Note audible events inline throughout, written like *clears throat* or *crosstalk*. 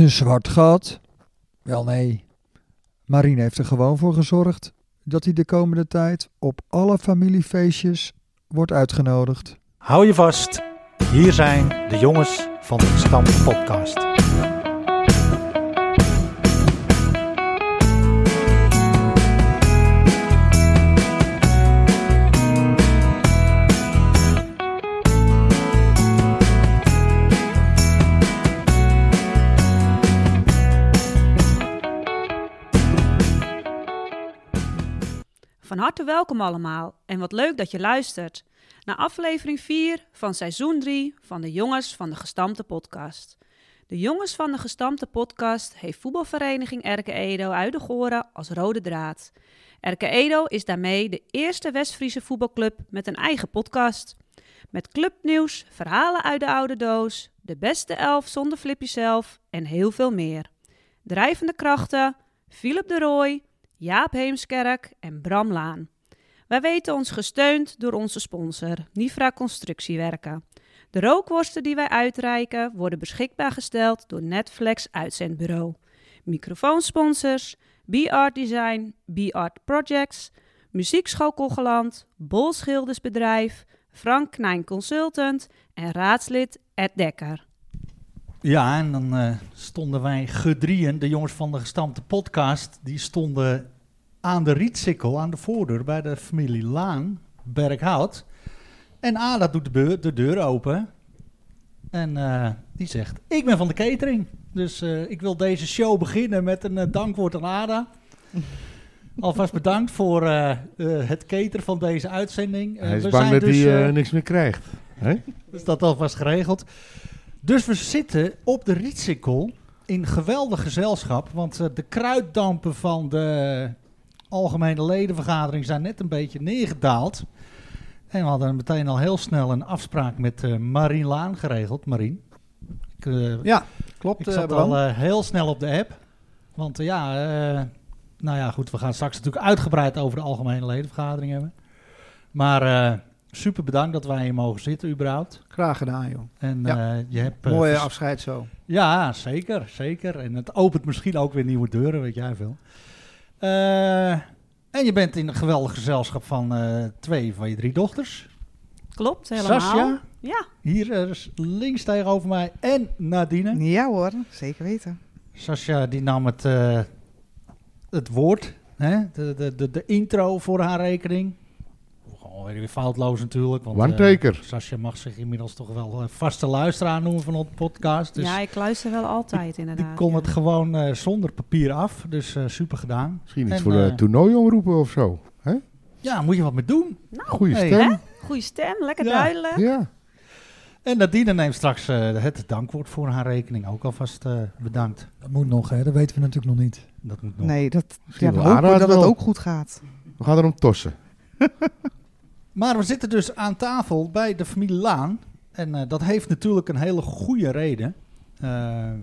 Een zwart gat? Wel nee. Marien heeft er gewoon voor gezorgd dat hij de komende tijd op alle familiefeestjes wordt uitgenodigd. Hou je vast, hier zijn de jongens van de Stam Podcast. Van harte welkom allemaal en wat leuk dat je luistert naar aflevering 4 van seizoen 3 van de Jongens van de Gestampte Podcast. De Jongens van de Gestampte Podcast heeft voetbalvereniging Erke Edo uit de Goren als rode draad. Erke Edo is daarmee de eerste West-Friese voetbalclub met een eigen podcast. Met clubnieuws, verhalen uit de oude doos, de beste elf zonder Flippy zelf en heel veel meer. Drijvende krachten, Philip de Rooij, Jaap Heemskerk en Bram Laan. Wij weten ons gesteund door onze sponsor, Nifra Constructiewerken. De rookworsten die wij uitreiken worden beschikbaar gesteld door Netflix Uitzendbureau. Microfoonsponsors, B-Art Design, B-Art Projects, Muziekschool Kogeland, Bol Schildersbedrijf, Frank Knijn Consultant en raadslid Ed Dekker. Ja, en dan eh, stonden wij gedrieën, de jongens van de gestampte podcast, die stonden aan de rietsikkel, aan de voordeur bij de familie Laan, Berghout. En Ada doet de, beur- de deur open en eh, die zegt, ik ben van de catering. Dus eh, ik wil deze show beginnen met een dankwoord aan Ada. *laughs* Alvast bedankt voor het cateren van deze uitzending. Hij is we bang zijn dat dus, hij niks meer krijgt. Hè? is *laughs* dat alvast geregeld. Dus we zitten op de Rietsikkel in geweldig gezelschap. Want eh, de kruiddampen van de algemene ledenvergadering zijn net een beetje neergedaald. En we hadden meteen al heel snel een afspraak met eh Marien Laan geregeld. Marien, ik, eh, Ja, klopt. ik zat al heel snel op de app. Want ja, nou ja, goed, we gaan straks natuurlijk uitgebreid over de algemene ledenvergadering hebben. Maar super bedankt dat wij hier mogen zitten, überhaupt. Graag gedaan, joh. En Ja. eh, je hebt... eh, Mooie afscheid zo. Ja, zeker, zeker. En het opent misschien ook weer nieuwe deuren, weet jij veel. Eh, en je bent in een geweldig gezelschap van eh, twee van je drie dochters. Klopt, helemaal. Sascha, Ja, hier links tegenover mij, en Nadine. Ja hoor, zeker weten. Sascha die nam het, eh, het woord, hè? De, de, de, de intro voor haar rekening. Gewoon weer foutloos natuurlijk. Want, eh. Sascha mag zich inmiddels toch wel een vaste luisteraar noemen van onze podcast. Dus ja, ik luister wel altijd inderdaad. die kon ja. het gewoon eh, zonder papier af. Dus eh, super gedaan. Misschien iets En, voor de eh, toernooi omroepen of zo. Hè? Ja, moet je wat mee doen. Nou, Goeie hey, stem. hè? Goeie stem, lekker Ja. duidelijk. Ja. En Nadine neemt straks eh, het dankwoord voor haar rekening. Ook alvast eh, bedankt. Dat moet nog, hè? Dat weten we natuurlijk nog niet. Dat moet nog. Nee, dat, Misschien ja, we hopen dat het ook goed gaat. We gaan erom tossen. *laughs* Maar we zitten dus aan tafel bij de familie Laan. En eh, dat heeft natuurlijk een hele goede reden. Eh,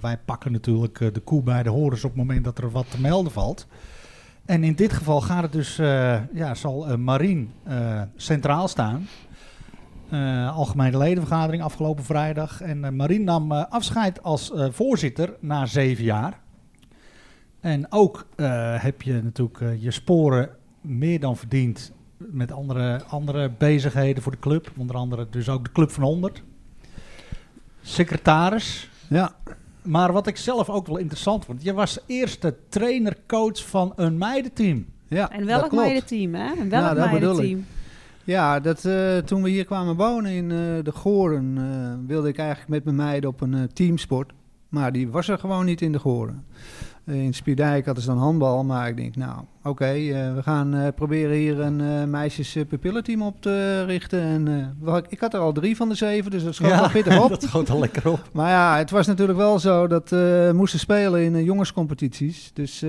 wij pakken natuurlijk eh, de koe bij de horens op het moment dat er wat te melden valt. En in dit geval gaat het dus, ja, zal Marien centraal staan. Algemene ledenvergadering afgelopen vrijdag. En Marien nam afscheid als voorzitter na zeven jaar. En ook heb je natuurlijk je sporen meer dan verdiend met andere, andere bezigheden voor de club. Onder andere dus ook de Club van 100. Secretaris. Ja, Maar wat ik zelf ook wel interessant vond. Je was eerste trainer-coach van een meidenteam. ja En dat welk klopt. meidenteam, hè? En welk Ja, dat bedoel meidenteam? Ja, dat, eh, toen we hier kwamen wonen in eh, de Goren, eh, wilde ik eigenlijk met mijn meiden op een teamsport. Maar die was er gewoon niet in de Goren. In Spierdijk hadden ze dan handbal, maar ik denk, nou, oké, eh, we gaan eh, proberen hier een eh meisjes pupillenteam op te richten. En ik had er al drie van de zeven, dus dat schoot wel pittig *laughs* op. dat schoot al lekker op. Maar ja, het was natuurlijk wel zo dat we moesten spelen in jongenscompetities. Dus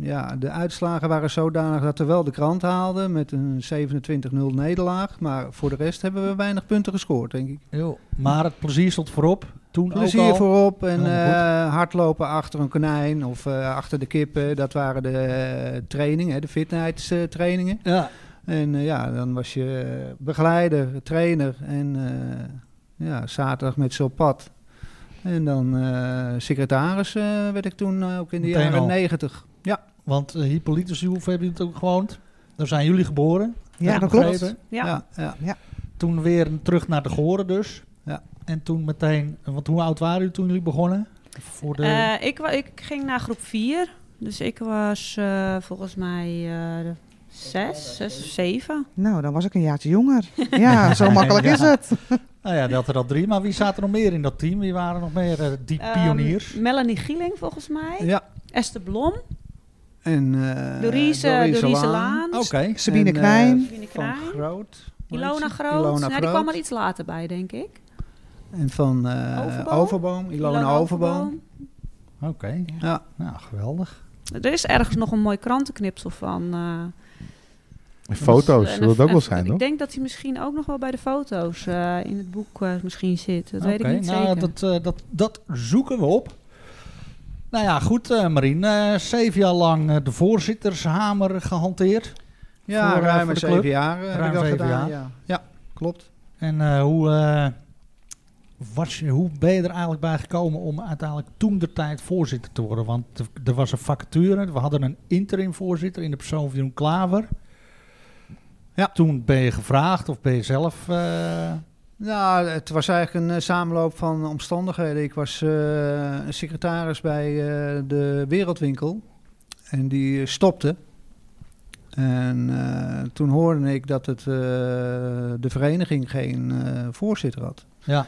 ja, de uitslagen waren zodanig dat we wel de krant haalden met een 27-0 nederlaag. Maar voor de rest hebben we weinig punten gescoord, denk ik. Jo, maar het plezier stond voorop. Toen ook Plezier voorop en Ja, eh, hardlopen achter een konijn of eh, achter de kippen. Dat waren de eh, trainingen, hè, de fitnesstrainingen. Ja, En eh, ja, dan was je begeleider, trainer en eh, ja, zaterdag met z'n op pad. En dan eh, secretaris eh, werd ik toen ook in de jaren negentig. Ja, Want uh, Hippolytus, hoe hebben jullie het ook gewoond? Daar zijn jullie geboren. Ja, dat klopt. begrepen. Ja. ja, ja. Toen weer terug naar de Goren dus. En toen meteen, want hoe oud waren jullie toen jullie begonnen? Voor de, Eh, ik, ik ging naar groep 4. Dus ik was eh, volgens mij eh, zes, zes of zeven. Nou, dan was ik een jaartje jonger. *laughs* Ja, zo *laughs* makkelijk Ja. is het. *laughs* nou ja, dat er al drie. Maar wie zaten er nog meer in dat team? Wie waren nog meer die Ehm, pioniers? Melanie Gieling volgens mij. ja. Esther Blom. En uh, Louise, Louise Laan. Oké. Sabine En, Knijn. Sabine Van. Groot. Ilona? Groot. Ilona Nou, die Groot. kwam er iets later bij, denk ik. En van eh, Overboom? Overboom. Ilona, Overboom. Oké. Ja. Nou, geweldig. Er is ergens nog een mooi krantenknipsel van. eh, En foto's, dat ook wel zijn, Ik toch? denk dat hij misschien ook nog wel bij de foto's eh, in het boek eh, misschien zit. Dat weet ik Oké, niet nou, zeker. Dat, eh, dat, dat zoeken we op. Nou ja, goed, eh Marien. eh, zeven jaar lang de voorzittershamer gehanteerd. Ja, Voor, ruim zeven jaar heb Ruim ik dat zeven gedaan. jaar. Ja. ja, klopt. En eh, hoe, hoe ben je er eigenlijk bij gekomen om uiteindelijk toen de tijd voorzitter te worden? Want er- was een vacature. We hadden een interim voorzitter in de persoon van Jeroen Klaver. Ja. Toen ben je gevraagd of ben je zelf... eh, Nou, het was eigenlijk een eh, samenloop van omstandigheden. Ik was een secretaris bij de Wereldwinkel en die stopte. En toen hoorde ik dat het, de vereniging geen voorzitter had. ja,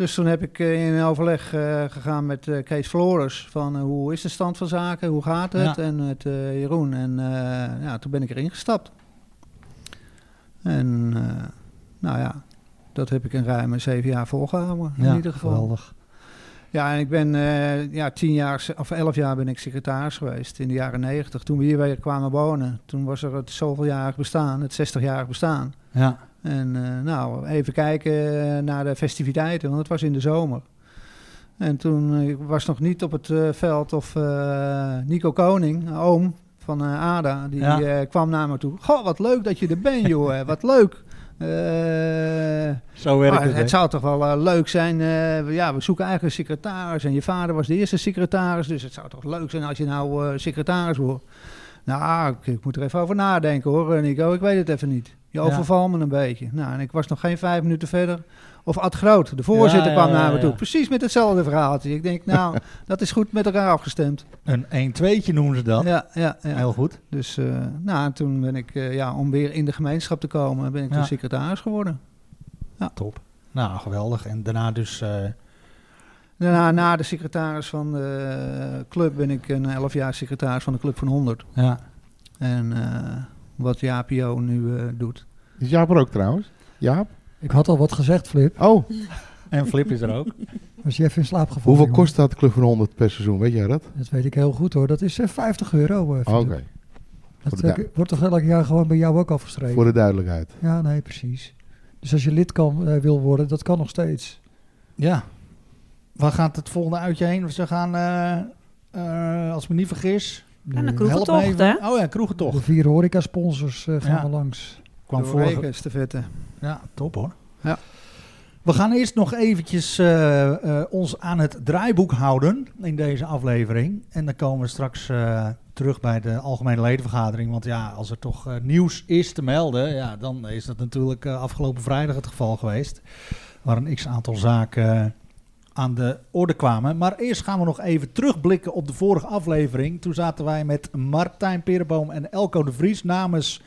Dus toen heb ik eh, in overleg eh, gegaan met eh, Kees Flores van hoe is de stand van zaken, hoe gaat het? Ja. En met Jeroen. En ja, toen ben ik erin gestapt. En nou ja, dat heb ik een ruime zeven jaar volgehouden in ja ieder geval. geweldig. Ja, en ik ben ja, tien jaar of elf jaar ben ik secretaris geweest in de jaren negentig. Toen we hier weer kwamen wonen, toen was er het zoveeljarig bestaan, het 60-jarig bestaan. Ja, En eh, nou, even kijken eh, naar de festiviteiten, want het was in de zomer. En toen eh, ik was nog niet op het veld of Nico Koning, oom van Ada, die Ja. kwam naar me toe. Goh, wat leuk dat je er bent, joh. wat leuk. Zo werkt maar het. het zou toch wel leuk zijn. ja, we zoeken eigenlijk een secretaris. En je vader was de eerste secretaris. Dus het zou toch leuk zijn als je nou secretaris wordt. Nou, ik, ik moet er even over nadenken hoor, Nico. Ik weet het even niet. Je Ja. overvalt me een beetje. Nou, en ik was nog geen vijf minuten verder. Of Ad Groot, de voorzitter, Ja, ja, kwam naar ja, me toe. ja. Precies met hetzelfde verhaaltje. Ik denk, *laughs* nou, dat is goed met elkaar afgestemd. Een 1-2'tje noemen ze dat. Ja, ja, ja. Heel goed. Dus, eh, nou, en toen ben ik, eh, ja, om weer in de gemeenschap te komen, ben ik Ja. toen secretaris geworden. Top. Nou, geweldig. En daarna dus... eh, Daarna, na de secretaris van de club, ben ik een elf jaar secretaris van de Club van 100. ja. En wat Jaapio nu eh, doet. Is Jaap er ook trouwens? Jaap? Ik had al wat gezegd, Flip. Oh, En Flip is er ook. Was je even in slaap gevallen? hoeveel jongen? kost dat Club van 100 per seizoen? Weet jij dat? Dat weet ik heel goed hoor. Dat is eh, 50 euro. eh, Oké, Dat wordt toch elk jaar gewoon bij jou ook afgestreken? voor de duidelijkheid. Ja, nee, precies. Dus als je lid kan, wil worden, dat kan nog steeds. Ja. Waar gaat het volgende uitje heen? Ze gaan, eh, eh, als ik me niet vergis... En De- een kroegentocht, hè? Oh ja, De kroegentocht. vier horeca-sponsors eh, gaan Ja. er langs. Kwam de vorige... estafette. Ja, top hoor. Ja. We gaan eerst nog eventjes eh, eh, ons aan het draaiboek houden in deze aflevering. En dan komen we straks eh, terug bij de algemene ledenvergadering. Want ja, als er toch nieuws is te melden, ja, dan is dat natuurlijk afgelopen vrijdag het geval geweest. Waar een x-aantal zaken eh, aan de orde kwamen. Maar eerst gaan we nog even terugblikken op de vorige aflevering. Toen zaten wij met Martijn Perenboom en Elko de Vries namens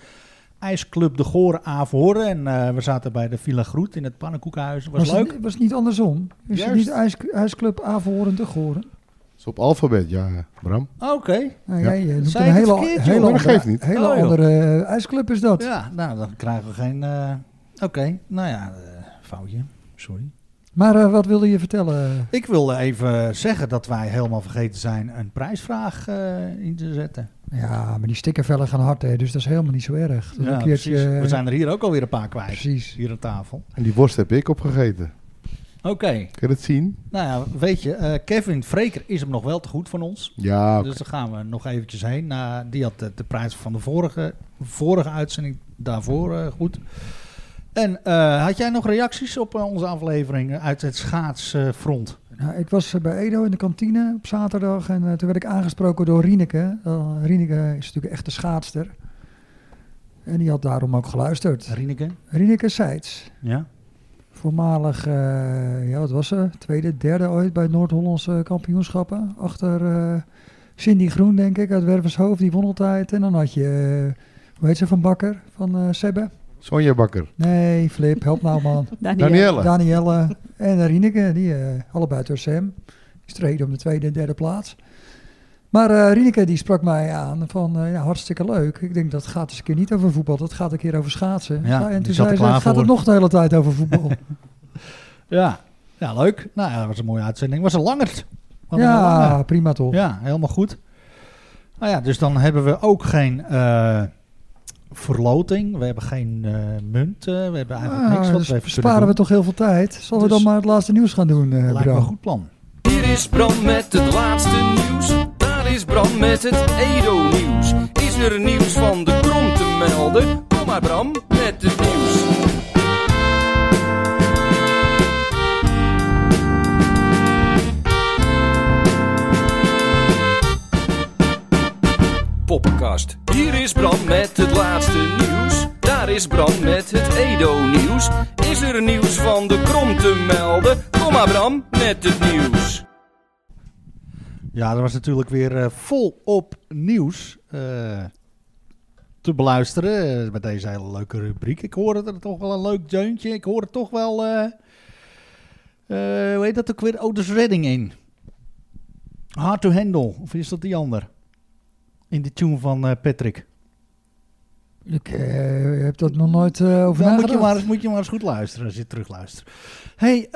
IJsclub de Goren Averhoorn. En eh, we zaten bij de Villa Groet in het Pannenkoekenhuis. Was, Was, leuk. Het, was het niet andersom? Is het niet ijs, IJsclub Averhoorn te Goren? is op alfabet, ja, Bram. Oké. Nou, Ja. jij eh, noemt Zei een hele, verkeerd, hele andere, geeft niet. hele Oh, andere eh, ijsclub is dat. Ja, nou dan krijgen we geen... eh, Oké, nou ja, eh, foutje. Sorry. Maar eh, wat wilde je vertellen? Ik wilde even zeggen dat wij helemaal vergeten zijn een prijsvraag eh, in te zetten. Ja, maar die stickervellen gaan hard, hè, dus dat is helemaal niet zo erg. Dus Ja, een keertje, precies. We zijn er hier ook alweer een paar kwijt. Precies. Hier aan tafel. En die worst heb ik opgegeten. Oké, Kun je dat zien? nou ja, weet je, eh, Kevin Freker is hem nog wel te goed van ons. Ja. Dus daar gaan we nog eventjes heen. Nou, die had de, de prijs van de vorige, vorige uitzending daarvoor eh, goed. En eh, had jij nog reacties op eh, onze aflevering uit het schaatsfront? Nou, ik was eh, bij Edo in de kantine op zaterdag en eh, toen werd ik aangesproken door Rieneke. Uh, Rieneke is natuurlijk echt de schaatster. En die had daarom ook geluisterd. Rieneke? Rieneke Seitz. Ja. Voormalig, eh, ja wat was ze? Tweede, derde ooit bij het Noord-Hollandse kampioenschappen. Achter eh, Cindy Groen denk ik uit Wervershoofd, die won altijd. En dan had je, eh, hoe heet ze van Bakker, van eh Sebbe? Sonja Bakker. Nee, Flip, help nou man. *laughs* Danielle. Danielle. En Rieneke, die eh, allebei door Sam. Die streden om de tweede en derde plaats. Maar eh Rieneke die sprak mij aan van eh, ja, hartstikke leuk. Ik denk dat gaat eens een keer niet over voetbal, dat gaat een keer over schaatsen. Ja, en die toen zei ze, gaat het voor." nog de hele tijd over voetbal. *laughs* Ja. Ja, leuk. Nou ja, dat was een mooie uitzending. Was een langert. Wat een lange. ja, prima toch. Ja, helemaal goed. Nou ja, dus dan hebben we ook geen eh, verloting. We hebben geen munt. eh, we hebben eigenlijk Ah, niks wat dus we even sparen we toch heel veel tijd. Zullen we Dus- dan maar het laatste nieuws gaan doen, doen. Lijkt me Bram? een goed plan. Hier is Bram met het laatste nieuws. Daar is Bram met het Edo-nieuws. Is er nieuws van de krom te melden? Kom maar Bram met het Hier is Bram met het laatste nieuws. Daar is Bram met het Edo-nieuws. Is er nieuws van de krom te melden? Kom maar Bram met het nieuws. Ja, dat was natuurlijk weer eh, volop nieuws eh, te beluisteren. eh, met deze hele leuke rubriek. Ik hoorde er toch wel een leuk deuntje. Ik hoorde toch wel... hoe heet dat ook weer? Otis Redding in. Hard to Handle. Of is dat die ander? In de tune van eh, Patrick. Ik eh, heb dat nog nooit eh, over Dan moet je, maar eens, moet je maar eens goed luisteren als je terugluistert. Hey,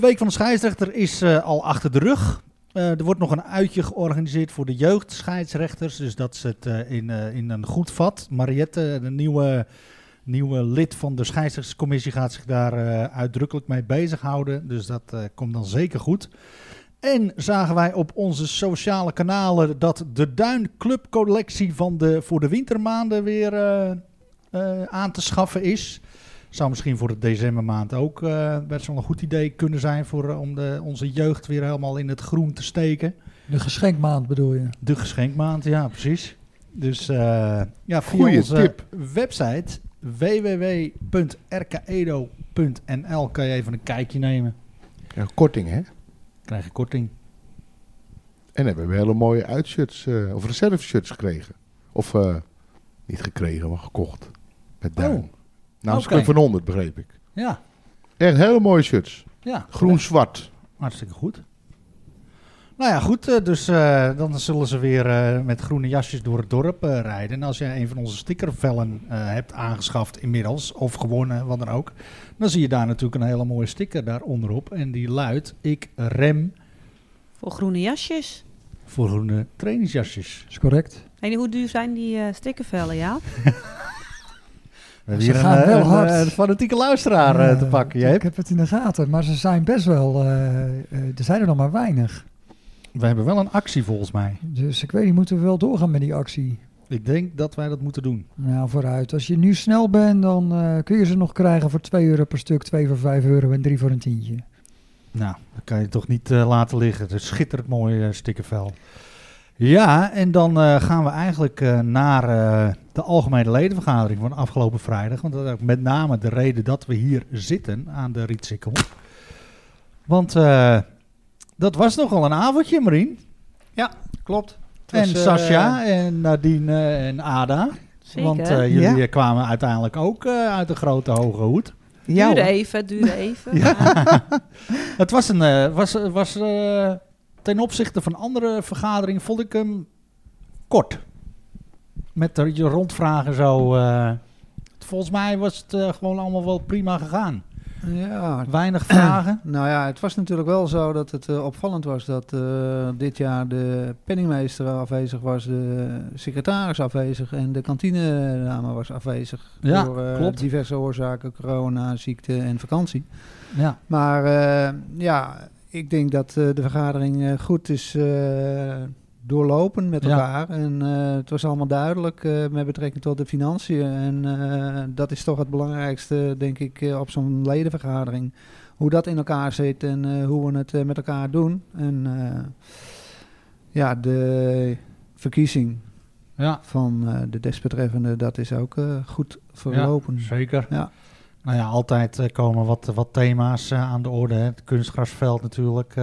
Week van de Scheidsrechter is al achter de rug. Er wordt nog een uitje georganiseerd voor de jeugdscheidsrechters. Dus dat ze het eh, in, in een goed vat. Mariette, de nieuwe, nieuwe lid van de scheidsrechterscommissie, gaat zich daar uitdrukkelijk mee bezighouden. Dus dat komt dan zeker goed. En zagen wij op onze sociale kanalen dat de Duin Club collectie van de, voor de wintermaanden weer eh, eh, aan te schaffen is. Zou misschien voor de decembermaand ook eh, best wel een goed idee kunnen zijn voor, om de, onze jeugd weer helemaal in het groen te steken. De geschenkmaand bedoel je? De geschenkmaand, ja precies. Dus eh, ja, via Goeie onze tip. website www.rkedo.nl kan je even een kijkje nemen. Ja, korting, hè? Krijg je korting. En hebben we hele mooie uitshirts, eh of reserve-shirts gekregen. Of eh, niet gekregen, maar gekocht. Met duim. Oh, Namens. Club van 100, begreep ik. Ja, Echt hele mooie shirts. ja. Groen-zwart. Hartstikke goed. Nou ja, goed. eh, Dus eh, dan zullen ze weer eh, met groene jasjes door het dorp eh, rijden. En als jij een van onze stickervellen eh, hebt aangeschaft inmiddels, of gewonnen, wat dan ook, dan zie je daar natuurlijk een hele mooie sticker daaronderop. En die luidt: Ik rem Voor groene jasjes. voor groene trainingsjasjes. Is correct. En hoe duur zijn die eh stickervellen, ja? *laughs* We hebben Ze hier gaan een, wel eh, hard. een, een fanatieke luisteraar eh, te pakken. Je ik heb het in de gaten, maar ze zijn best wel... eh, eh, er zijn er nog maar weinig. We hebben wel een actie volgens mij. Dus ik weet niet, moeten we wel doorgaan met die actie? Ik denk dat wij dat moeten doen. Nou, vooruit. Als je nu snel bent, dan eh, kun je ze nog krijgen voor 2 euro per stuk, 2 voor 5 euro en 3 voor een tientje. Nou, dat kan je toch niet eh, laten liggen. Het is schitterend mooi eh, stickervel. Ja, en dan gaan we eigenlijk naar de algemene ledenvergadering van afgelopen vrijdag. Want dat is ook met name de reden dat we hier zitten aan de Rietsikkel. Want dat was nogal een avondje, Marien. Klopt. Het En was, eh, Sascha en Nadine en Ada. Zeker. Want eh, jullie Ja. kwamen uiteindelijk ook eh, uit de grote hoge hoed. Ja, duurde hoor. even, duurde even. Ja. *laughs* Het was een. eh, was, was, eh, ten opzichte van andere vergaderingen vond ik hem kort. Met er je rondvragen zo. eh, volgens mij was het gewoon allemaal wel prima gegaan. Ja, Weinig *clears throat* vragen. Nou ja, het was natuurlijk wel zo dat het eh, opvallend was dat eh, dit jaar de penningmeester afwezig was, de secretaris afwezig en de kantinedame was afwezig. Ja, door eh, klopt. diverse oorzaken, corona, ziekte en vakantie. Ja. Maar ja, ik denk dat de vergadering goed is doorlopen met Ja. elkaar. En eh, het was allemaal duidelijk eh, met betrekking tot de financiën. En eh, dat is toch het belangrijkste, denk ik, op zo'n ledenvergadering. hoe dat in elkaar zit en hoe we het met elkaar doen. En ja, de verkiezing Ja, van de desbetreffende, dat is ook goed verlopen. zeker. Ja. Nou ja, altijd komen wat, wat thema's aan de orde. hè. Het kunstgrasveld natuurlijk.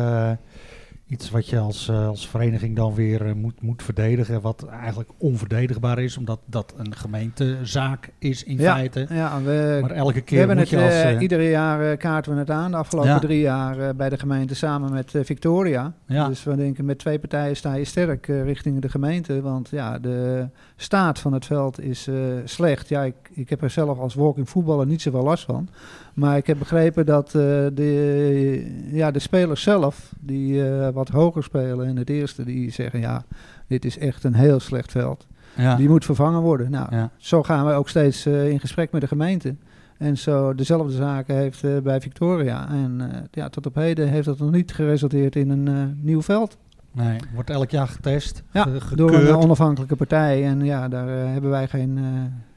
Iets wat je als, eh, als vereniging dan weer eh, moet, moet verdedigen. Wat eigenlijk onverdedigbaar is, omdat dat een gemeentezaak is in Ja, feite. Ja, we, Maar elke we keer hebben moet het je als... eh, iedere jaar kaarten we het aan. De afgelopen Ja. drie jaar bij de gemeente samen met Victoria. Ja. Dus we denken met twee partijen sta je sterk richting de gemeente. Want ja, de staat van het veld is slecht. Ja, ik, ik heb er zelf als walking voetballer niet zoveel last van. Maar ik heb begrepen dat eh, de, ja, de spelers zelf, die eh, wat hoger spelen in het eerste, die zeggen ja, dit is echt een heel slecht veld. ja. Die moet vervangen worden. Nou, ja. zo gaan we ook steeds eh, in gesprek met de gemeente. En zo dezelfde zaken heeft bij Victoria. En ja, tot op heden heeft dat nog niet geresulteerd in een nieuw veld. Nee, wordt elk jaar getest. Ja, ge- Door een onafhankelijke partij. En ja, daar hebben wij geen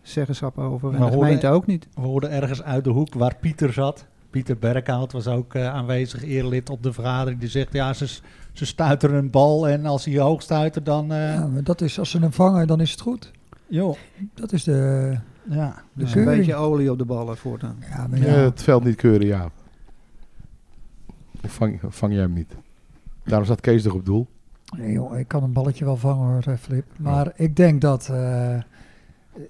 zeggenschap over. En Maar de gemeente ook niet. We hoorden ergens uit de hoek waar Pieter zat. Pieter Berkhout was ook eh, aanwezig, eerlid op de vergadering. Die zegt, ja, ze, ze stuiteren een bal en als hij hoog stuitert, dan... eh Ja, maar dat is, als ze hem vangen, dan is het goed. joh, Dat is de... ja. Dus een beetje olie op de ballen voortaan. Ja, maar Ja, ja, het veld niet keuren, ja. Of vang, vang jij hem niet? Daarom staat Kees toch op doel. nee, joh, ik kan een balletje wel vangen hoor, eh, Flip. Maar ik denk dat, eh,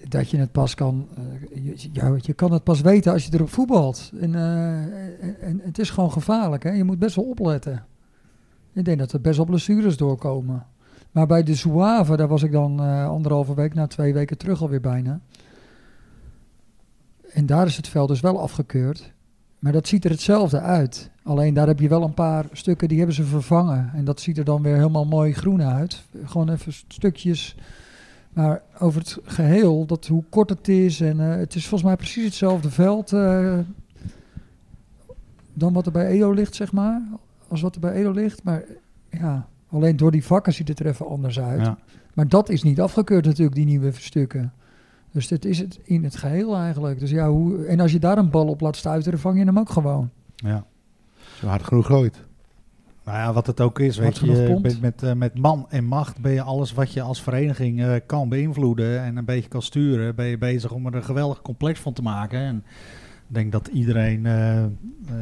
dat je het pas kan... eh, je, je kan het pas weten als je erop voetbalt. En, eh, en, en het is gewoon gevaarlijk, hè. Je moet best wel opletten. Ik denk dat er best wel blessures doorkomen. Maar bij de Zouave, daar was ik dan eh, anderhalve week, na twee weken terug alweer bijna. En daar is het veld dus wel afgekeurd. Maar dat ziet er hetzelfde uit. Alleen daar heb je wel een paar stukken die hebben ze vervangen. En dat ziet er dan weer helemaal mooi groen uit. Gewoon even st- stukjes. Maar over het geheel, dat hoe kort het is. En eh, het is volgens mij precies hetzelfde veld. eh, dan wat er bij Edo ligt, zeg maar. Als wat er bij Edo ligt. Maar ja, alleen door die vakken ziet het er even anders uit. Ja. Maar dat is niet afgekeurd natuurlijk, die nieuwe stukken. Dus dit is het in het geheel eigenlijk. Dus ja, hoe, en als je daar een bal op laat stuiteren, vang je hem ook gewoon. ja. Zo hard genoeg gooit. Nou ja, wat het ook is, weet je, bent met, eh, met man en macht ben je alles wat je als vereniging eh, kan beïnvloeden en een beetje kan sturen, ben je bezig om er een geweldig complex van te maken. En ik denk dat iedereen eh,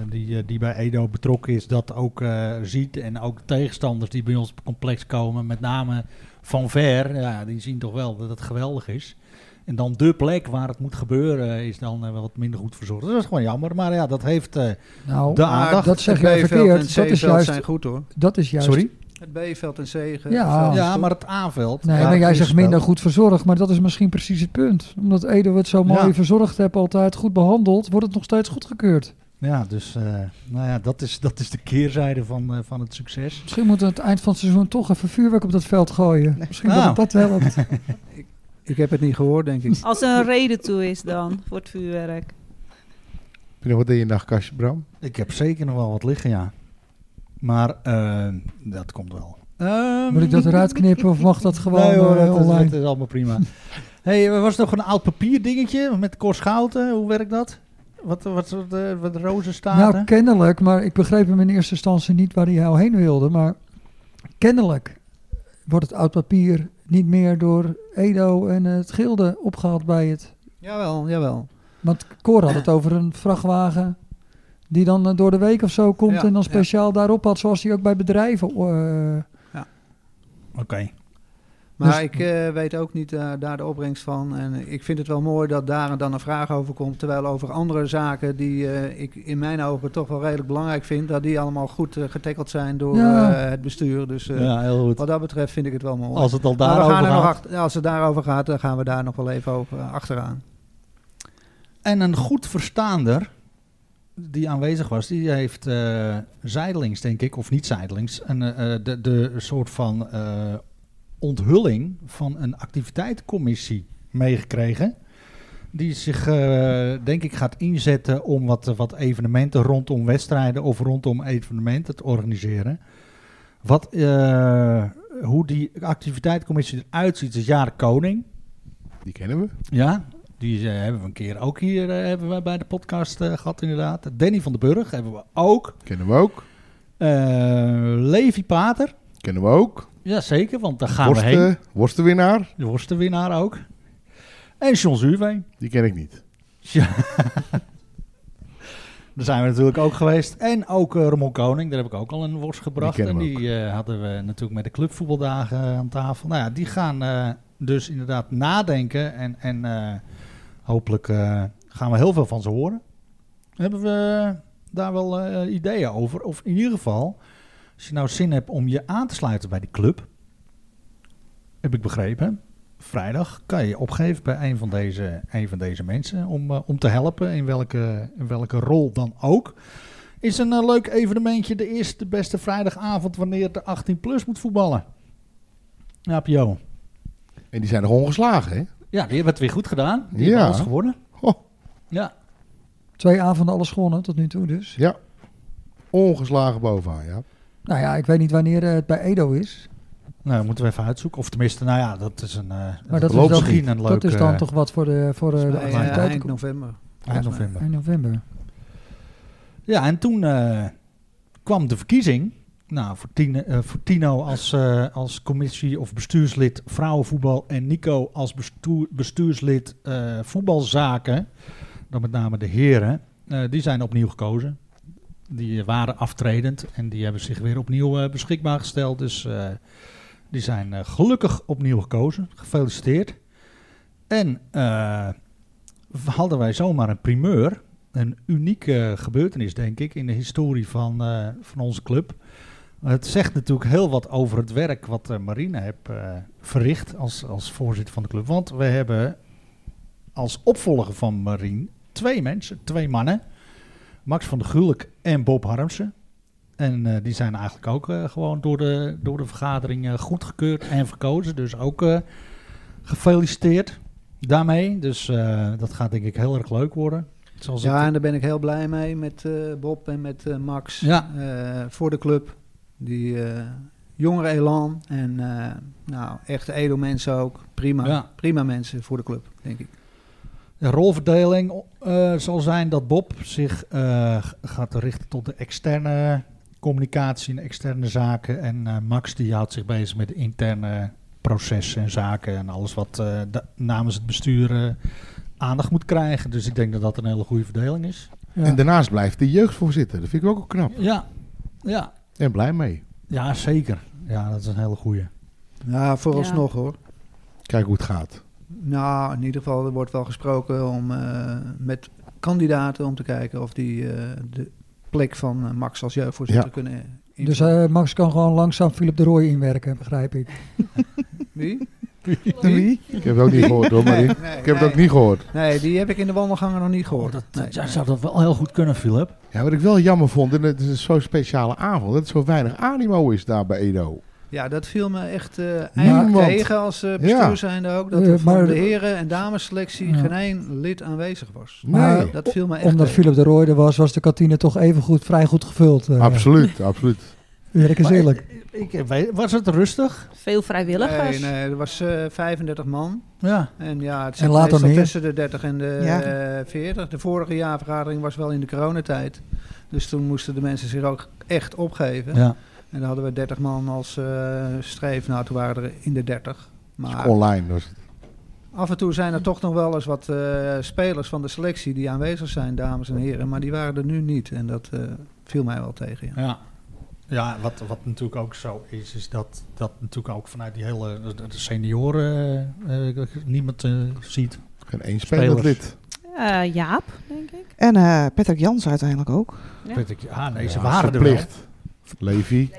die, die bij Edo betrokken is, dat ook ziet. En ook tegenstanders die bij ons complex komen, met name van ver, ja, die zien toch wel dat het geweldig is. En dan de plek waar het moet gebeuren is dan eh, wel wat minder goed verzorgd. Dat is gewoon jammer. Maar ja, dat heeft... eh, Nou, De aandacht. dat zeg het je B-veld en verkeerd. Dat is juist, zijn goed hoor. dat is juist sorry? Het B-veld en C-veld. Ja. Ja, maar het aanveld. Nee, maar jij zegt minder goed verzorgd, maar dat is misschien precies het punt. Omdat Edo het zo mooi Ja. verzorgd heeft, altijd goed behandeld, wordt het nog steeds goedgekeurd. Ja, dus eh, nou ja, dat is, dat is de keerzijde van, van het succes. Misschien moeten we aan het eind van het seizoen toch even vuurwerk op dat veld gooien. Misschien Nou. dat het dat helpt. Ik *laughs* *laughs* heb het niet gehoord, denk ik. Als er een reden toe is dan voor het vuurwerk. Heb je nog wat in je nachtkastje, Bram? Ik heb zeker nog wel wat liggen, ja. Maar eh, dat komt wel. Ehm, Moet ik dat eruit knippen of mag dat gewoon nee, hoor, eh, dat, is, online? dat is allemaal prima. *laughs* hey, er was nog een oud papierdingetje met Cor Schouten. Hoe werkt dat? Wat, wat, wat, eh, wat rozen staan Nou, kennelijk, maar ik begreep hem in eerste instantie niet waar hij al heen wilde. Maar kennelijk wordt het oud papier niet meer door Edo en het Gilde opgehaald bij het. Jawel, jawel. Want Cor had het over een vrachtwagen die dan eh, door de week of zo komt Ja, en dan ja. speciaal daarop had, zoals hij ook bij bedrijven. eh, Oké. Maar Dus- ik eh, weet ook niet eh, daar de opbrengst van. En ik vind het wel mooi dat daar dan een vraag over komt. Terwijl over andere zaken die eh, ik in mijn ogen toch wel redelijk belangrijk vind. Dat die allemaal goed getackeld zijn door Ja. het bestuur. Dus ja, heel goed. wat dat betreft vind ik het wel mooi. Als het al daarover er gaat. achter, als het daarover gaat, dan gaan we daar nog wel even over, achteraan. En een goed verstaander die aanwezig was, die heeft zijdelings, denk ik, of niet zijdelings, een, de, de soort van onthulling van een activiteitencommissie meegekregen. Die zich, eh, denk ik, gaat inzetten om wat, wat evenementen rondom wedstrijden of rondom evenementen te organiseren. Wat, eh, hoe die activiteitencommissie eruit ziet, is Jaren Koning. Die kennen we. Ja, Die eh, hebben we een keer ook hier hebben we bij de podcast eh, gehad, inderdaad. Danny van den Burg hebben we ook. Kennen we ook. Levi Pater. Kennen we ook. Jazeker, want daar gaan we heen. Worsten, worstenwinnaar. De worstenwinnaar ook. En John Zuurveen. Die ken ik niet. Ja. *laughs* Daar zijn we natuurlijk ook geweest. En ook eh Ramon Koning, daar heb ik ook al een worst gebracht. Die en we die eh, hadden we natuurlijk met de clubvoetbaldagen eh, aan tafel. Nou ja, die gaan eh, dus inderdaad nadenken. En, en eh, hopelijk eh, gaan we heel veel van ze horen. Hebben we daar wel eh, ideeën over? Of in ieder geval, als je nou zin hebt om je aan te sluiten bij die club. Heb ik begrepen. Vrijdag kan je je opgeven bij een van deze, een van deze mensen om, eh, om te helpen, in welke, in welke rol dan ook. Is een eh, leuk evenementje, de eerste beste vrijdagavond wanneer de 18 plus moet voetballen. Ja, Pio. En die zijn nog ongeslagen, hè? Ja, die hebben het weer goed gedaan. Die Ja. hebben alles gewonnen. Oh. Ja. Twee avonden alles gewonnen tot nu toe dus. Ja. Ongeslagen bovenaan, ja. Nou ja, ik weet niet wanneer eh, het bij Edo is. Nou, moeten we even uitzoeken. Of tenminste, nou ja, dat is een, eh Maar dat is, dan, misschien een leuk... dat is dan eh, toch wat voor de, voor de, de eind november. eind november. In november. Ja, en toen eh, kwam de verkiezing. Nou, voor, Tine, eh, voor Tino als, eh, als commissie of bestuurslid vrouwenvoetbal en Nico als bestuur, bestuurslid eh, voetbalzaken, dan met name de heren, eh, die zijn opnieuw gekozen. Die waren aftredend en die hebben zich weer opnieuw eh, beschikbaar gesteld. Dus eh, die zijn eh, gelukkig opnieuw gekozen. Gefeliciteerd. En hadden wij zomaar een primeur een unieke gebeurtenis, denk ik, in de historie van, van onze club. Het zegt natuurlijk heel wat over het werk wat Marine heeft verricht als, als voorzitter van de club. Want we hebben als opvolger van Marine twee mensen, twee mannen. Max van der Gulik en Bob Harmsen. En eh, die zijn eigenlijk ook eh, gewoon door de, door de vergadering eh, goedgekeurd en verkozen. Dus ook gefeliciteerd daarmee. Dus dat gaat denk ik heel erg leuk worden. Zoals Ja, en daar ben ik heel blij mee met Bob en met Max Ja. voor de club. Die jongere elan en nou, echte edelmensen ook. Prima, Ja. prima mensen voor de club, denk ik. De rolverdeling eh, zal zijn dat Bob zich eh, gaat richten tot de externe communicatie en externe zaken. En eh, Max die houdt zich bezig met de interne processen en zaken en alles wat eh, namens het bestuur aandacht moet krijgen. Dus ik denk dat dat een hele goede verdeling is. Ja. En daarnaast blijft de jeugdvoorzitter. Dat vind ik ook wel knap. Ja, ja, En blij mee. ja zeker. Ja, dat is een hele goede. Ja, vooralsnog hoor. Kijk hoe het gaat. Nou, in ieder geval, er wordt wel gesproken om, eh, met kandidaten om te kijken of die eh, de plek van eh, Max als jeugdvoorzitter Ja. kunnen Dus invullen. eh, Max kan gewoon langzaam Philip de Rooij inwerken, begrijp ik. *laughs* Wie? Wie? Ik heb het ook niet gehoord hoor, Marie. nee, Ik heb het ook niet gehoord. Nee, die heb ik in de wandelgangen nog niet gehoord. dat, Nee, ja, nee. zou dat wel heel goed kunnen, Philip? Ja, wat ik wel jammer vond, en het is zo'n speciale avond, dat er zo weinig animo is daar bij Edo. Ja, dat viel me echt eh eigenlijk Niemand. tegen als eh, bestuur Ja. zijnde ook. Dat Eh, er van maar- de heren- en damesselectie Ja. geen één lid aanwezig was. Maar Nee, Dat viel me echt Omdat tegen. Philip de Rooij er was, was de kantine toch even goed, vrij goed gevuld. absoluut, absoluut. Eerlijk is eerlijk. Ik, was het rustig? Veel vrijwilligers. Nee, nee, er was eh 35 man. Ja. En ja, het zit later meestal meer. tussen de 30 en de Ja. eh, 40. De vorige jaarvergadering was wel in de coronatijd. Dus toen moesten de mensen zich ook echt opgeven. ja. En dan hadden we 30 man als eh streef. Nou, toen waren er in de 30. Maar Online was het. af en toe zijn er toch nog wel eens wat eh, spelers van de selectie die aanwezig zijn, dames en heren. Maar die waren er nu niet. En dat eh, viel mij wel tegen. Ja. Ja, ja wat, wat natuurlijk ook zo is, is dat, dat natuurlijk ook vanuit die hele de de senioren niemand eh, ziet. Geen één lid. Eh, Jaap, denk ik. En eh, Patrick Jans uiteindelijk ook. Ja. Ik, ja, nee, ze Ja, waren er wel. Levi,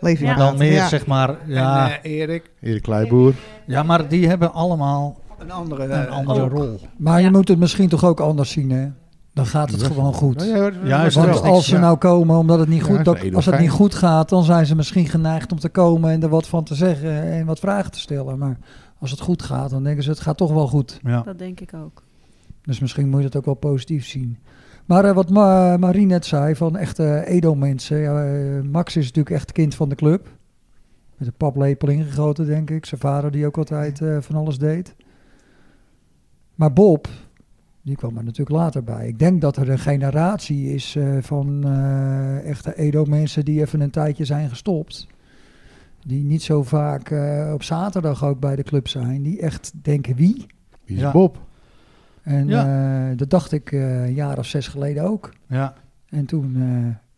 Levi Ja. Dan meer Ja. zeg maar, ja, En eh, Erik, Erik Kleiboer. ja, maar die hebben allemaal een andere, een eh, andere rol. Maar Ja. je moet het misschien toch ook anders zien, hè? Dan gaat het gewoon goed. Ja, ja, Juist ja, Want als ze nou komen omdat het niet goed, dat- als het niet goed gaat, dan zijn ze misschien geneigd om te komen en er wat van te zeggen en wat vragen te stellen. Maar als het goed gaat, dan denken ze het gaat toch wel goed. Ja. Dat denk ik ook. Dus misschien moet je het ook wel positief zien. Maar eh, wat Ma Marie net zei, van echte Edo-mensen. Ja, eh, Max is natuurlijk echt kind van de club. Met een paplepel ingegoten, denk ik. Zijn vader die ook altijd eh, van alles deed. Maar Bob, die kwam er natuurlijk later bij. Ik denk dat er een generatie is van echte Edo-mensen die even een tijdje zijn gestopt. Die niet zo vaak op zaterdag ook bij de club zijn. Die echt denken wie? Wie is Ja. Bob? En Ja. eh, dat dacht ik eh, een jaar of zes geleden ook. Ja. En toen eh,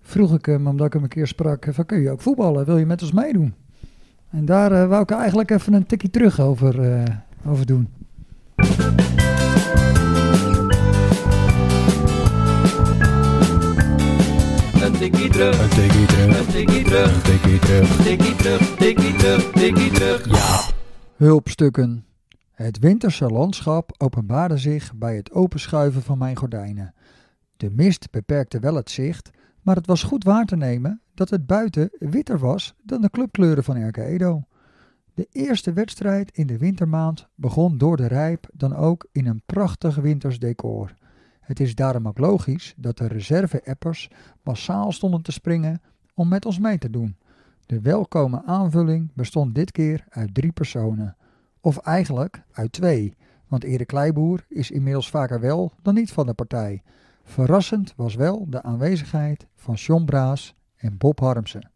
vroeg ik hem, omdat ik hem een keer sprak, van kun je ook voetballen? Wil je met ons meedoen? En daar wou ik eigenlijk even een tikje terug over, eh, over doen. Een tikkie terug, een tikkie terug, een tikkie terug, een tikkie terug, tikkie terug, tikkie terug, tikkie terug. Ja. Hulpstukken. Het winterse landschap openbaarde zich bij het openschuiven van mijn gordijnen. De mist beperkte wel het zicht, maar het was goed waar te nemen dat het buiten witter was dan de clubkleuren van RK Edo. De eerste wedstrijd in de wintermaand begon door de Rijp dan ook in een prachtig winters decor. Het is daarom ook logisch dat de reserve-appers massaal stonden te springen om met ons mee te doen. De welkome aanvulling bestond dit keer uit drie personen. Of eigenlijk uit twee, want Erik Kleiboer is inmiddels vaker wel dan niet van de partij. Verrassend was wel de aanwezigheid van John Braas en Bob Harmsen.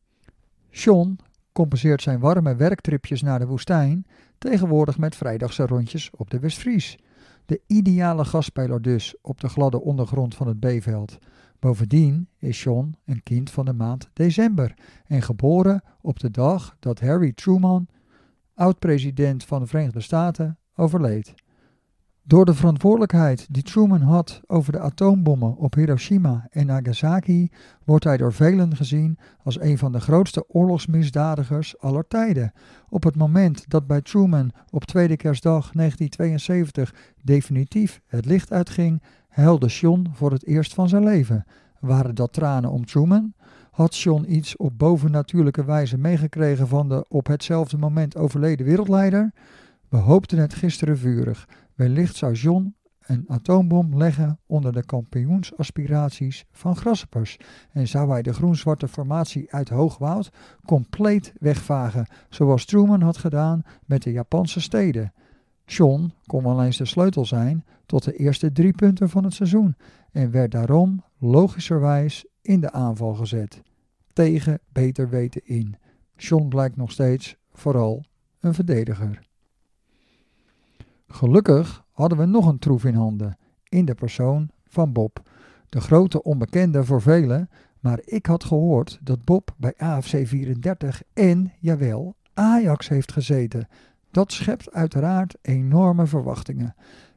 John compenseert zijn warme werktripjes naar de woestijn tegenwoordig met vrijdagse rondjes op de Westfries. De ideale gastspeler dus op de gladde ondergrond van het B-veld. Bovendien is John een kind van de maand december en geboren op de dag dat Harry Truman, oud-president van de Verenigde Staten, overleed. Door de verantwoordelijkheid die Truman had over de atoombommen op Hiroshima en Nagasaki, wordt hij door velen gezien als een van de grootste oorlogsmisdadigers aller tijden. Op het moment dat bij Truman op tweede kerstdag 1972 definitief het licht uitging, huilde John voor het eerst van zijn leven. Waren dat tranen om Truman? Had John iets op bovennatuurlijke wijze meegekregen van de op hetzelfde moment overleden wereldleider? We hoopten het gisteren vurig. Wellicht zou John een atoombom leggen onder de kampioensaspiraties van Grasshoppers en zou hij de groen-zwarte formatie uit Hoogwoud compleet wegvagen, zoals Truman had gedaan met de Japanse steden. John kon wel eens de sleutel zijn tot de eerste drie punten van het seizoen en werd daarom logischerwijs in de aanval gezet. Tegen beter weten in. John blijkt nog steeds vooral een verdediger. Gelukkig hadden we nog een troef in handen, in de persoon van Bob. De grote onbekende voor velen, maar ik had gehoord dat Bob bij AFC 34 en, jawel, Ajax heeft gezeten. Dat schept uiteraard enorme verwachtingen.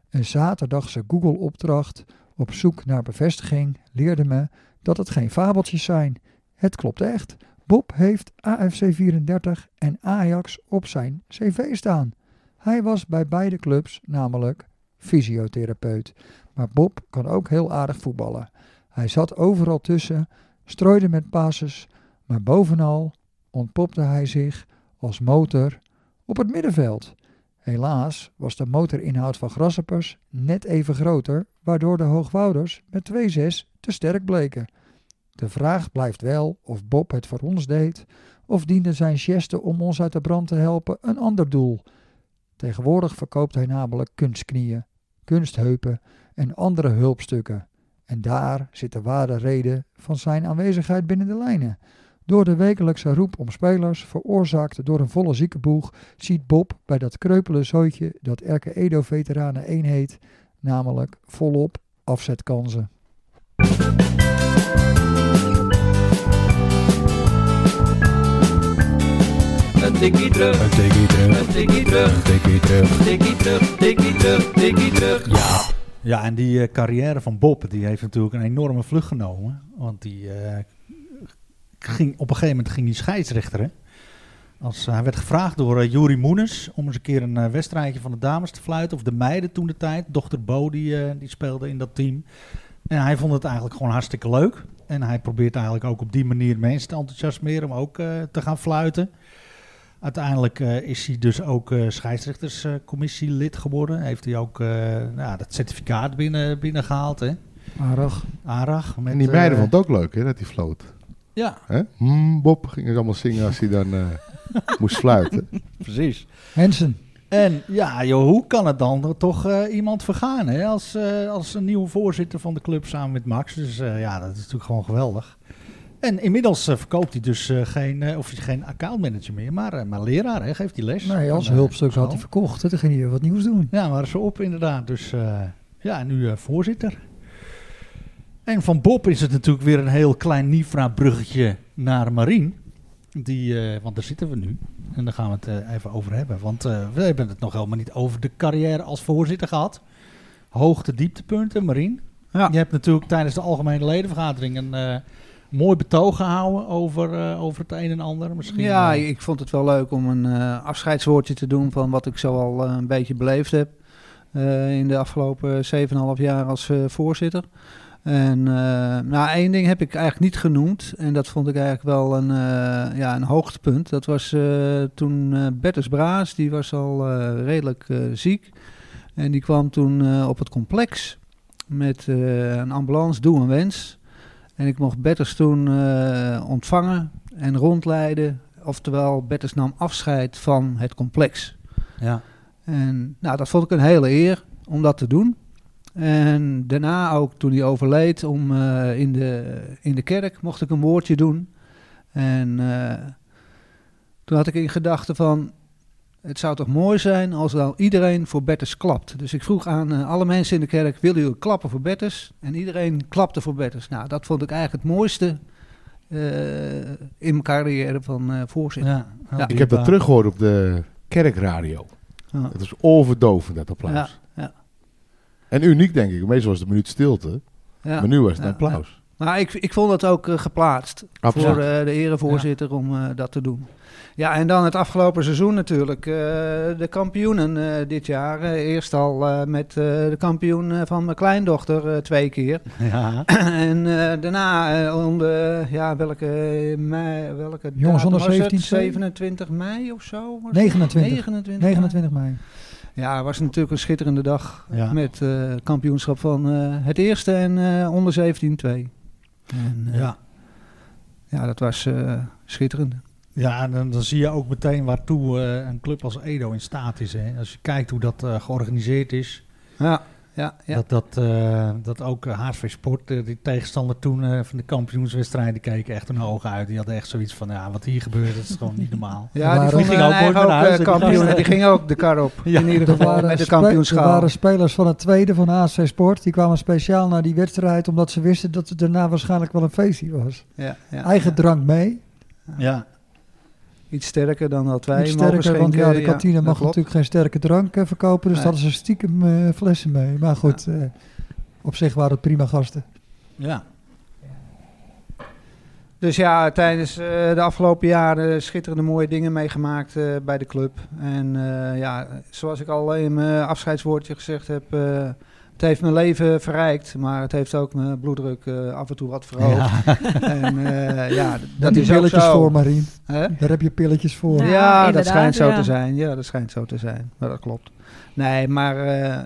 Een zaterdagse Google-opdracht op zoek naar bevestiging leerde me dat het geen fabeltjes zijn. Het klopt echt. Bob heeft AFC 34 en Ajax op zijn cv staan. Hij was bij beide clubs namelijk fysiotherapeut. Maar Bob kan ook heel aardig voetballen. Hij zat overal tussen, strooide met passes, maar bovenal ontpopte hij zich als motor op het middenveld. Helaas was de motorinhoud van Grasshoppers net even groter, waardoor de Hoogwouders met 2-6 te sterk bleken. De vraag blijft wel of Bob het voor ons deed, of diende zijn geste om ons uit de brand te helpen een ander doel. Tegenwoordig verkoopt hij namelijk kunstknieën, kunstheupen en andere hulpstukken. En daar zit de ware reden van zijn aanwezigheid binnen de lijnen. Door de wekelijkse roep om spelers, veroorzaakt door een volle ziekenboeg, ziet Bob bij dat kreupele zooitje dat Erke Edo Veteranen 1 heet, namelijk volop afzetkansen. Een tikkie terug, een tikkie terug, een tikkie terug, een tikkie terug, tikkie terug, tikkie terug, tikkie terug. Ja. Ja, en die eh, carrière van Bob, die heeft natuurlijk een enorme vlucht genomen. Want die eh, ging, op een gegeven moment ging hij scheidsrechteren. Als, hij werd gevraagd door uh, Juri Moenes om eens een keer een uh, wedstrijdje van de dames te fluiten. Of de meiden toen de tijd. Dochter Bo die, uh, die speelde in dat team. En hij vond het eigenlijk gewoon hartstikke leuk. En hij probeert eigenlijk ook op die manier mensen te enthousiasmeren om ook uh, te gaan fluiten. Uiteindelijk uh, is hij dus ook uh, scheidsrechterscommissielid geworden. Heeft hij ook uh, nou, dat certificaat binnen, binnengehaald. Hè? Arag. Arag. Met, en die meiden vond het ook leuk, hè, dat hij floot. Ja. Hè? Mm, Bob gingen ze allemaal zingen als hij dan *laughs* moest fluiten. Precies. Hensen. En ja, joh, hoe kan het dan toch eh, iemand vergaan hè? Als, eh, als een nieuwe voorzitter van de club samen met Max. Dus eh, ja, dat is natuurlijk gewoon geweldig. En inmiddels verkoopt hij dus geen, of geen accountmanager meer, maar, maar leraar. Hè? Geeft hij les. Nee, als hulpstuk had hij verkocht. hè. Toen ging hij wat nieuws doen. Ja, maar zo op inderdaad. Dus ja, nu voorzitter. En van Bob is het natuurlijk weer een heel klein Nifra-bruggetje naar Marien. Die, eh, want daar zitten we nu. En daar gaan we het eh, even over hebben. Want eh, we hebben het nog helemaal niet over de carrière als voorzitter gehad. Hoogte, dieptepunten, Marien. Ja. Je hebt natuurlijk tijdens de algemene ledenvergadering een mooi betoog gehouden over, over het een en ander. Misschien, Ja, ik vond het wel leuk om een afscheidswoordje te doen van wat ik zo al een beetje beleefd heb in de afgelopen 7,5 jaar als voorzitter. En eh, nou, één ding heb ik eigenlijk niet genoemd en dat vond ik eigenlijk wel een, eh, ja, een hoogtepunt. Dat was eh, toen Bertus Braas, die was al redelijk ziek en die kwam toen op het complex met een ambulance Doe een Wens. En ik mocht Bertus toen ontvangen en rondleiden. Oftewel, Bertus nam afscheid van het complex. ja. En nou, dat vond ik een hele eer om dat te doen. En daarna ook, toen hij overleed, om, eh, in, de, in de kerk mocht ik een woordje doen. En eh, toen had ik in gedachten van, het zou toch mooi zijn als dan iedereen voor Bertus klapt. Dus ik vroeg aan eh, alle mensen in de kerk, willen jullie klappen voor Bertus? En iedereen klapte voor Bertus. Nou, dat vond ik eigenlijk het mooiste in mijn carrière van voorzitter. Ja, Ja. Ik heb dat teruggehoord op de kerkradio. Ja. Het was overdovend, dat applaus. En uniek, denk ik. Meestal was het een minuut stilte. Ja. Maar nu was het Ja, applaus. Maar ik, ik vond het ook eh, geplaatst Absoluut. voor eh, de erevoorzitter om eh, dat te doen. Ja, en dan het afgelopen seizoen natuurlijk. eh, de kampioenen eh, dit jaar. Eerst al eh, met eh, de kampioen eh, van mijn kleindochter eh, twee keer. *laughs* Ja. *clears throat* en eh, daarna eh, om de, ja, welke mei, welke Jongens datum onder was het? 17, 27 mei of zo? was het? 29. 29, mei? 29 mei. Ja, het was natuurlijk een schitterende dag Ja. met eh kampioenschap van eh, het eerste en eh, onder 17 2. En, eh, ja. ja, dat was schitterend. Ja, en dan, dan zie je ook meteen waartoe een club als Edo in staat is. Hè? Als je kijkt hoe dat georganiseerd is. Ja, ja, ja. Dat, dat, eh, dat ook eh, HSV Sport, eh, die tegenstander toen eh, van de kampioenswedstrijd, die keken echt hun ogen uit. Die hadden echt zoiets van, ja, wat hier gebeurt, dat is gewoon niet normaal. Ja, die waren- vonden Die gingen ook ook naar huis, eh, die kampioen. Die gingen ook de kar op. Ja. in ieder Er geval met de spe- er kampioenschaal. waren spelers van het tweede van ASC Sport. Die kwamen speciaal naar die wedstrijd. Omdat ze wisten dat het daarna waarschijnlijk wel een feestje was. Ja, ja, Eigen ja. drank mee. Ja, Iets sterker dan dat wij Iets sterker, want ja, de kantine mag klopt. natuurlijk geen sterke drank eh, verkopen. Dus Nee. hadden ze stiekem eh, flessen mee. Maar goed, eh, op zich waren het prima gasten. ja. Dus ja, tijdens de afgelopen jaren schitterende mooie dingen meegemaakt bij de club. En ja, zoals ik al in mijn afscheidswoordje gezegd heb, het heeft mijn leven verrijkt, maar het heeft ook mijn bloeddruk eh, af en toe wat verhoogd. Ja. *laughs* En eh, ja, Daar dat heb je is ook pilletjes zo. voor, Marien. Hè? Daar heb je pilletjes voor. Ja, Ja, dat schijnt zo ja. te zijn. Ja, dat schijnt zo te zijn. Maar dat klopt. Nee, maar eh,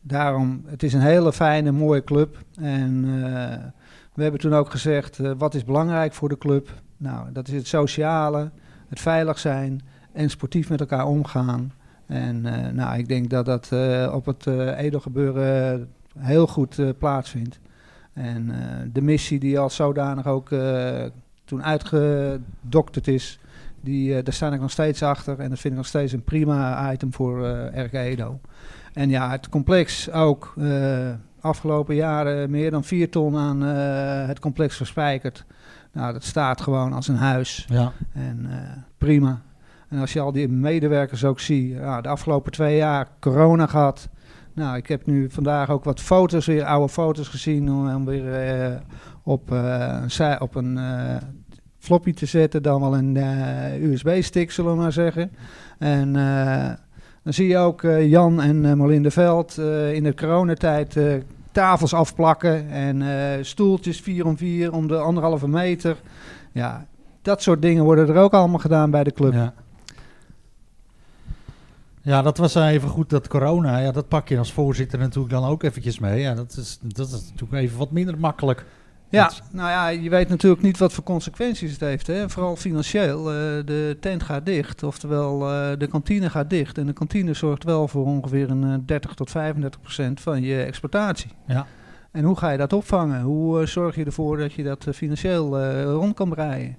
daarom, het is een hele fijne, mooie club. En eh, we hebben toen ook gezegd, eh, wat is belangrijk voor de club? Nou, dat is het sociale, het veilig zijn en sportief met elkaar omgaan. En eh, nou, ik denk dat dat eh, op het eh Edo-gebeuren heel goed plaatsvindt. En de missie die als zodanig ook toen uitgedokterd is, die, daar sta ik nog steeds achter. En dat vind ik nog steeds een prima item voor RK Edo. En ja, het complex ook. eh, afgelopen jaren meer dan 4 ton aan het complex verspijkerd. Nou, dat staat gewoon als een huis. ja. En eh, prima. En als je al die medewerkers ook ziet. Ja, de afgelopen twee jaar corona gehad. Nou, ik heb nu vandaag ook wat foto's, weer oude foto's gezien. Om, om weer eh, op, eh, op een eh, floppy te zetten. Dan wel een eh, USB-stick, zullen we maar zeggen. En dan zie je ook Jan en uh, Molinde Veld in de coronatijd tafels afplakken. En stoeltjes vier om vier om de anderhalve meter. Ja, dat soort dingen worden er ook allemaal gedaan bij de club. Ja. Ja, dat was even goed, dat corona. Ja, dat pak je als voorzitter natuurlijk dan ook eventjes mee. Ja, dat is, dat is natuurlijk even wat minder makkelijk. Ja, Dat- nou ja, je weet natuurlijk niet wat voor consequenties het heeft. Hè? Vooral financieel. Eh, de tent gaat dicht, oftewel eh, de kantine gaat dicht. En de kantine zorgt wel voor ongeveer een eh, 30 tot 35 procent van je exploitatie. Ja. En hoe ga je dat opvangen? Hoe eh, zorg je ervoor dat je dat eh, financieel eh, rond kan breien?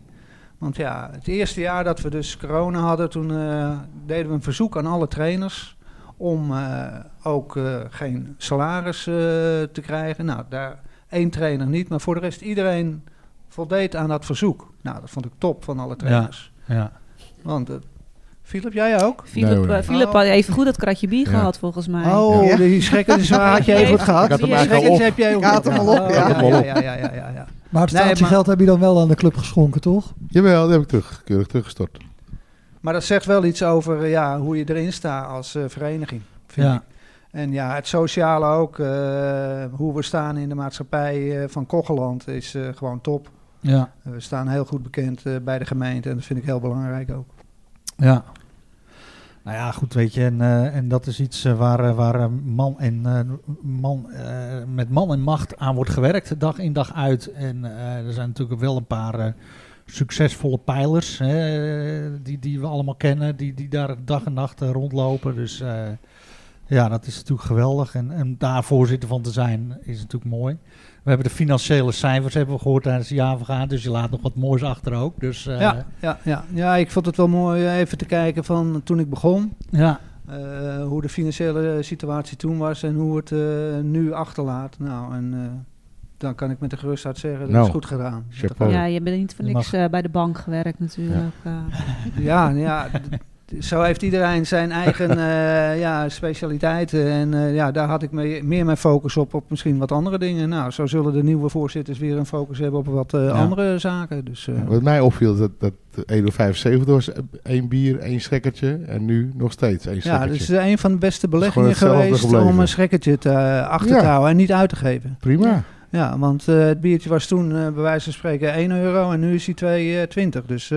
Want ja, het eerste jaar dat we dus corona hadden, toen eh, deden we een verzoek aan alle trainers om eh, ook eh, geen salaris eh, te krijgen. Nou, daar één trainer niet, maar voor de rest iedereen voldeed aan dat verzoek. Nou, dat vond ik top van alle trainers. Ja. Want, eh Philip, jij ook? Philip, Nee, Philip Oh. had even goed dat kratje bier Ja. gehad, volgens mij. Oh, Ja. die schrikken had je even goed gehad. Ik had hem Die al heb je even Ik had hem al op, Oh, ja. ja, Ik had hem al ja, op. ja, ja, ja, ja. Maar het Nee, statiegeld heb je dan wel aan de club geschonken, toch? Jawel, dat heb ik terug, keurig teruggestort. Maar dat zegt wel iets over eh, ja, hoe je erin staat als eh, vereniging. Vind Ja. ik. En ja, het sociale ook. eh, hoe we staan in de maatschappij eh, van Kocheland is eh, gewoon top. Ja. we staan heel goed bekend eh, bij de gemeente en dat vind ik heel belangrijk ook. Ja. Nou ja, goed, weet je, en, eh, en dat is iets eh, waar, eh, waar man en, man, met man en macht aan wordt gewerkt, dag in dag uit. En er zijn natuurlijk wel een paar succesvolle pijlers hè, die, die we allemaal kennen, die, die daar dag en nacht rondlopen. Dus ja, dat is natuurlijk geweldig. En, en daar voorzitter van te zijn is natuurlijk mooi. We hebben de financiële cijfers hebben we gehoord tijdens de jaarvergadering, dus je laat nog wat moois achter ook. Dus eh, ja, ja, ja. ja, ik vond het wel mooi eh, even te kijken van toen ik begon. ja. eh, hoe de financiële situatie toen was en hoe het nu achterlaat. Nou, en eh, dan kan ik met de gerustheid zeggen, dat Nou, is goed gedaan. Ja, je bent niet voor niks eh, bij de bank gewerkt natuurlijk. eh. Ja, ja. Zo heeft iedereen zijn eigen *laughs* eh, ja, specialiteiten. En eh, ja, daar had ik me, meer mijn focus op, op misschien wat andere dingen. Nou, zo zullen de nieuwe voorzitters weer een focus hebben op wat eh, andere zaken. Dus, Wat mij opviel, dat, dat Edo 75 was één bier, één schrekkertje. En nu nog steeds één ja, schrekkertje. dat is een van de beste beleggingen geweest gebleven. om een schrekkertje te, achter te houden en niet uit te geven. Prima. Ja, want het biertje was toen bij wijze van spreken 1 euro en nu is hij 2,20. dus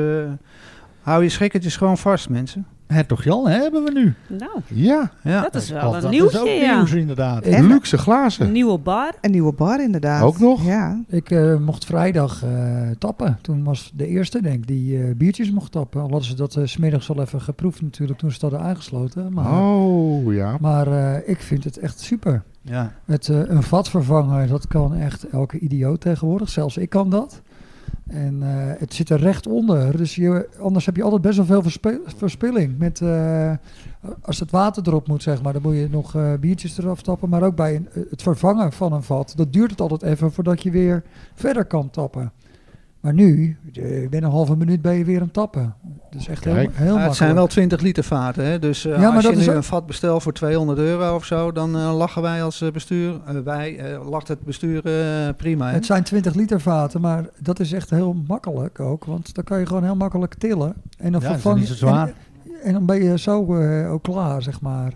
hou je schrekkertjes gewoon vast, mensen. Hertog Jan hè, hebben we nu. Nou, Ja, Ja. dat is wel Want een dat nieuwtje, is ook ja. nieuws inderdaad. En- luxe Een glazen. nieuwe bar. Een nieuwe bar inderdaad. Ook nog? Ja. Ik eh, mocht vrijdag eh, tappen. Toen was de eerste, denk ik, die eh, biertjes mocht tappen. Al hadden ze dat eh, 's smiddags al even geproefd natuurlijk toen ze het hadden aangesloten. Maar, Oh, ja. maar eh, ik vind het echt super. Ja. Het, eh, een vat vervangen, dat kan echt elke idioot tegenwoordig. Zelfs ik kan dat. En eh, het zit er recht onder. Dus je, anders heb je altijd best wel veel verspilling. Met, eh, als het water erop moet, zeg maar, dan moet je nog eh, biertjes eraf tappen. Maar ook bij het vervangen van een vat, dat duurt het altijd even voordat je weer verder kan tappen. Maar nu, eh, binnen een halve minuut ben je weer aan het tappen. Dus echt heel, Kijk. heel Ja, het zijn wel 20 liter vaten, hè? dus eh, Ja, als dat je is nu ook- een vat bestelt voor 200 euro of zo, dan eh, lachen wij als bestuur. Wij eh, lacht het bestuur prima. Hè? Het zijn 20 liter vaten, maar dat is echt heel makkelijk ook. Want dan kan je gewoon heel makkelijk tillen. En dan Ja, dat is vervang niet zo zwaar. En, en dan ben je zo ook klaar, zeg maar.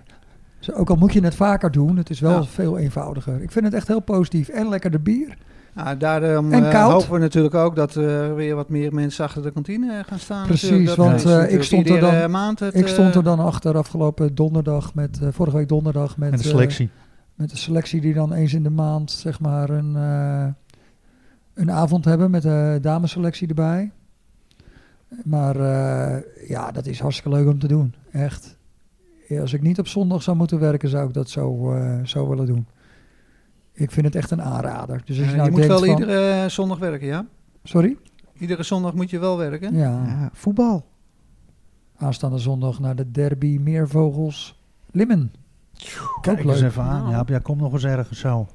Dus ook al moet je het vaker doen, het is wel Ja. veel eenvoudiger. Ik vind het echt heel positief. En lekker de bier. Ja, daarom En eh, koud. hopen we natuurlijk ook dat er weer wat meer mensen achter de kantine eh, gaan staan. Precies, want, eh, natuurlijk ik stond er dan- maand het, ik stond er eh, dan achter afgelopen donderdag, met, eh, vorige week donderdag, met, Met de eh, selectie. met de selectie die dan eens in de maand, zeg maar, een, eh, een avond hebben met de dameselectie erbij. Maar eh, ja, dat is hartstikke leuk om te doen. Echt. Ja, als ik niet op zondag zou moeten werken, zou ik dat zo, eh, zo willen doen. Ik vind het echt een aanrader. Dus als je, eh, nou je moet denkt wel van- iedere eh, zondag werken, ja? Sorry? Iedere zondag moet je wel werken. Ja. Ja, voetbal. Aanstaande zondag naar de derby Meervogels Limmen. Kijk Ook eens even aan. Nou. Ja, jij komt nog eens ergens zo.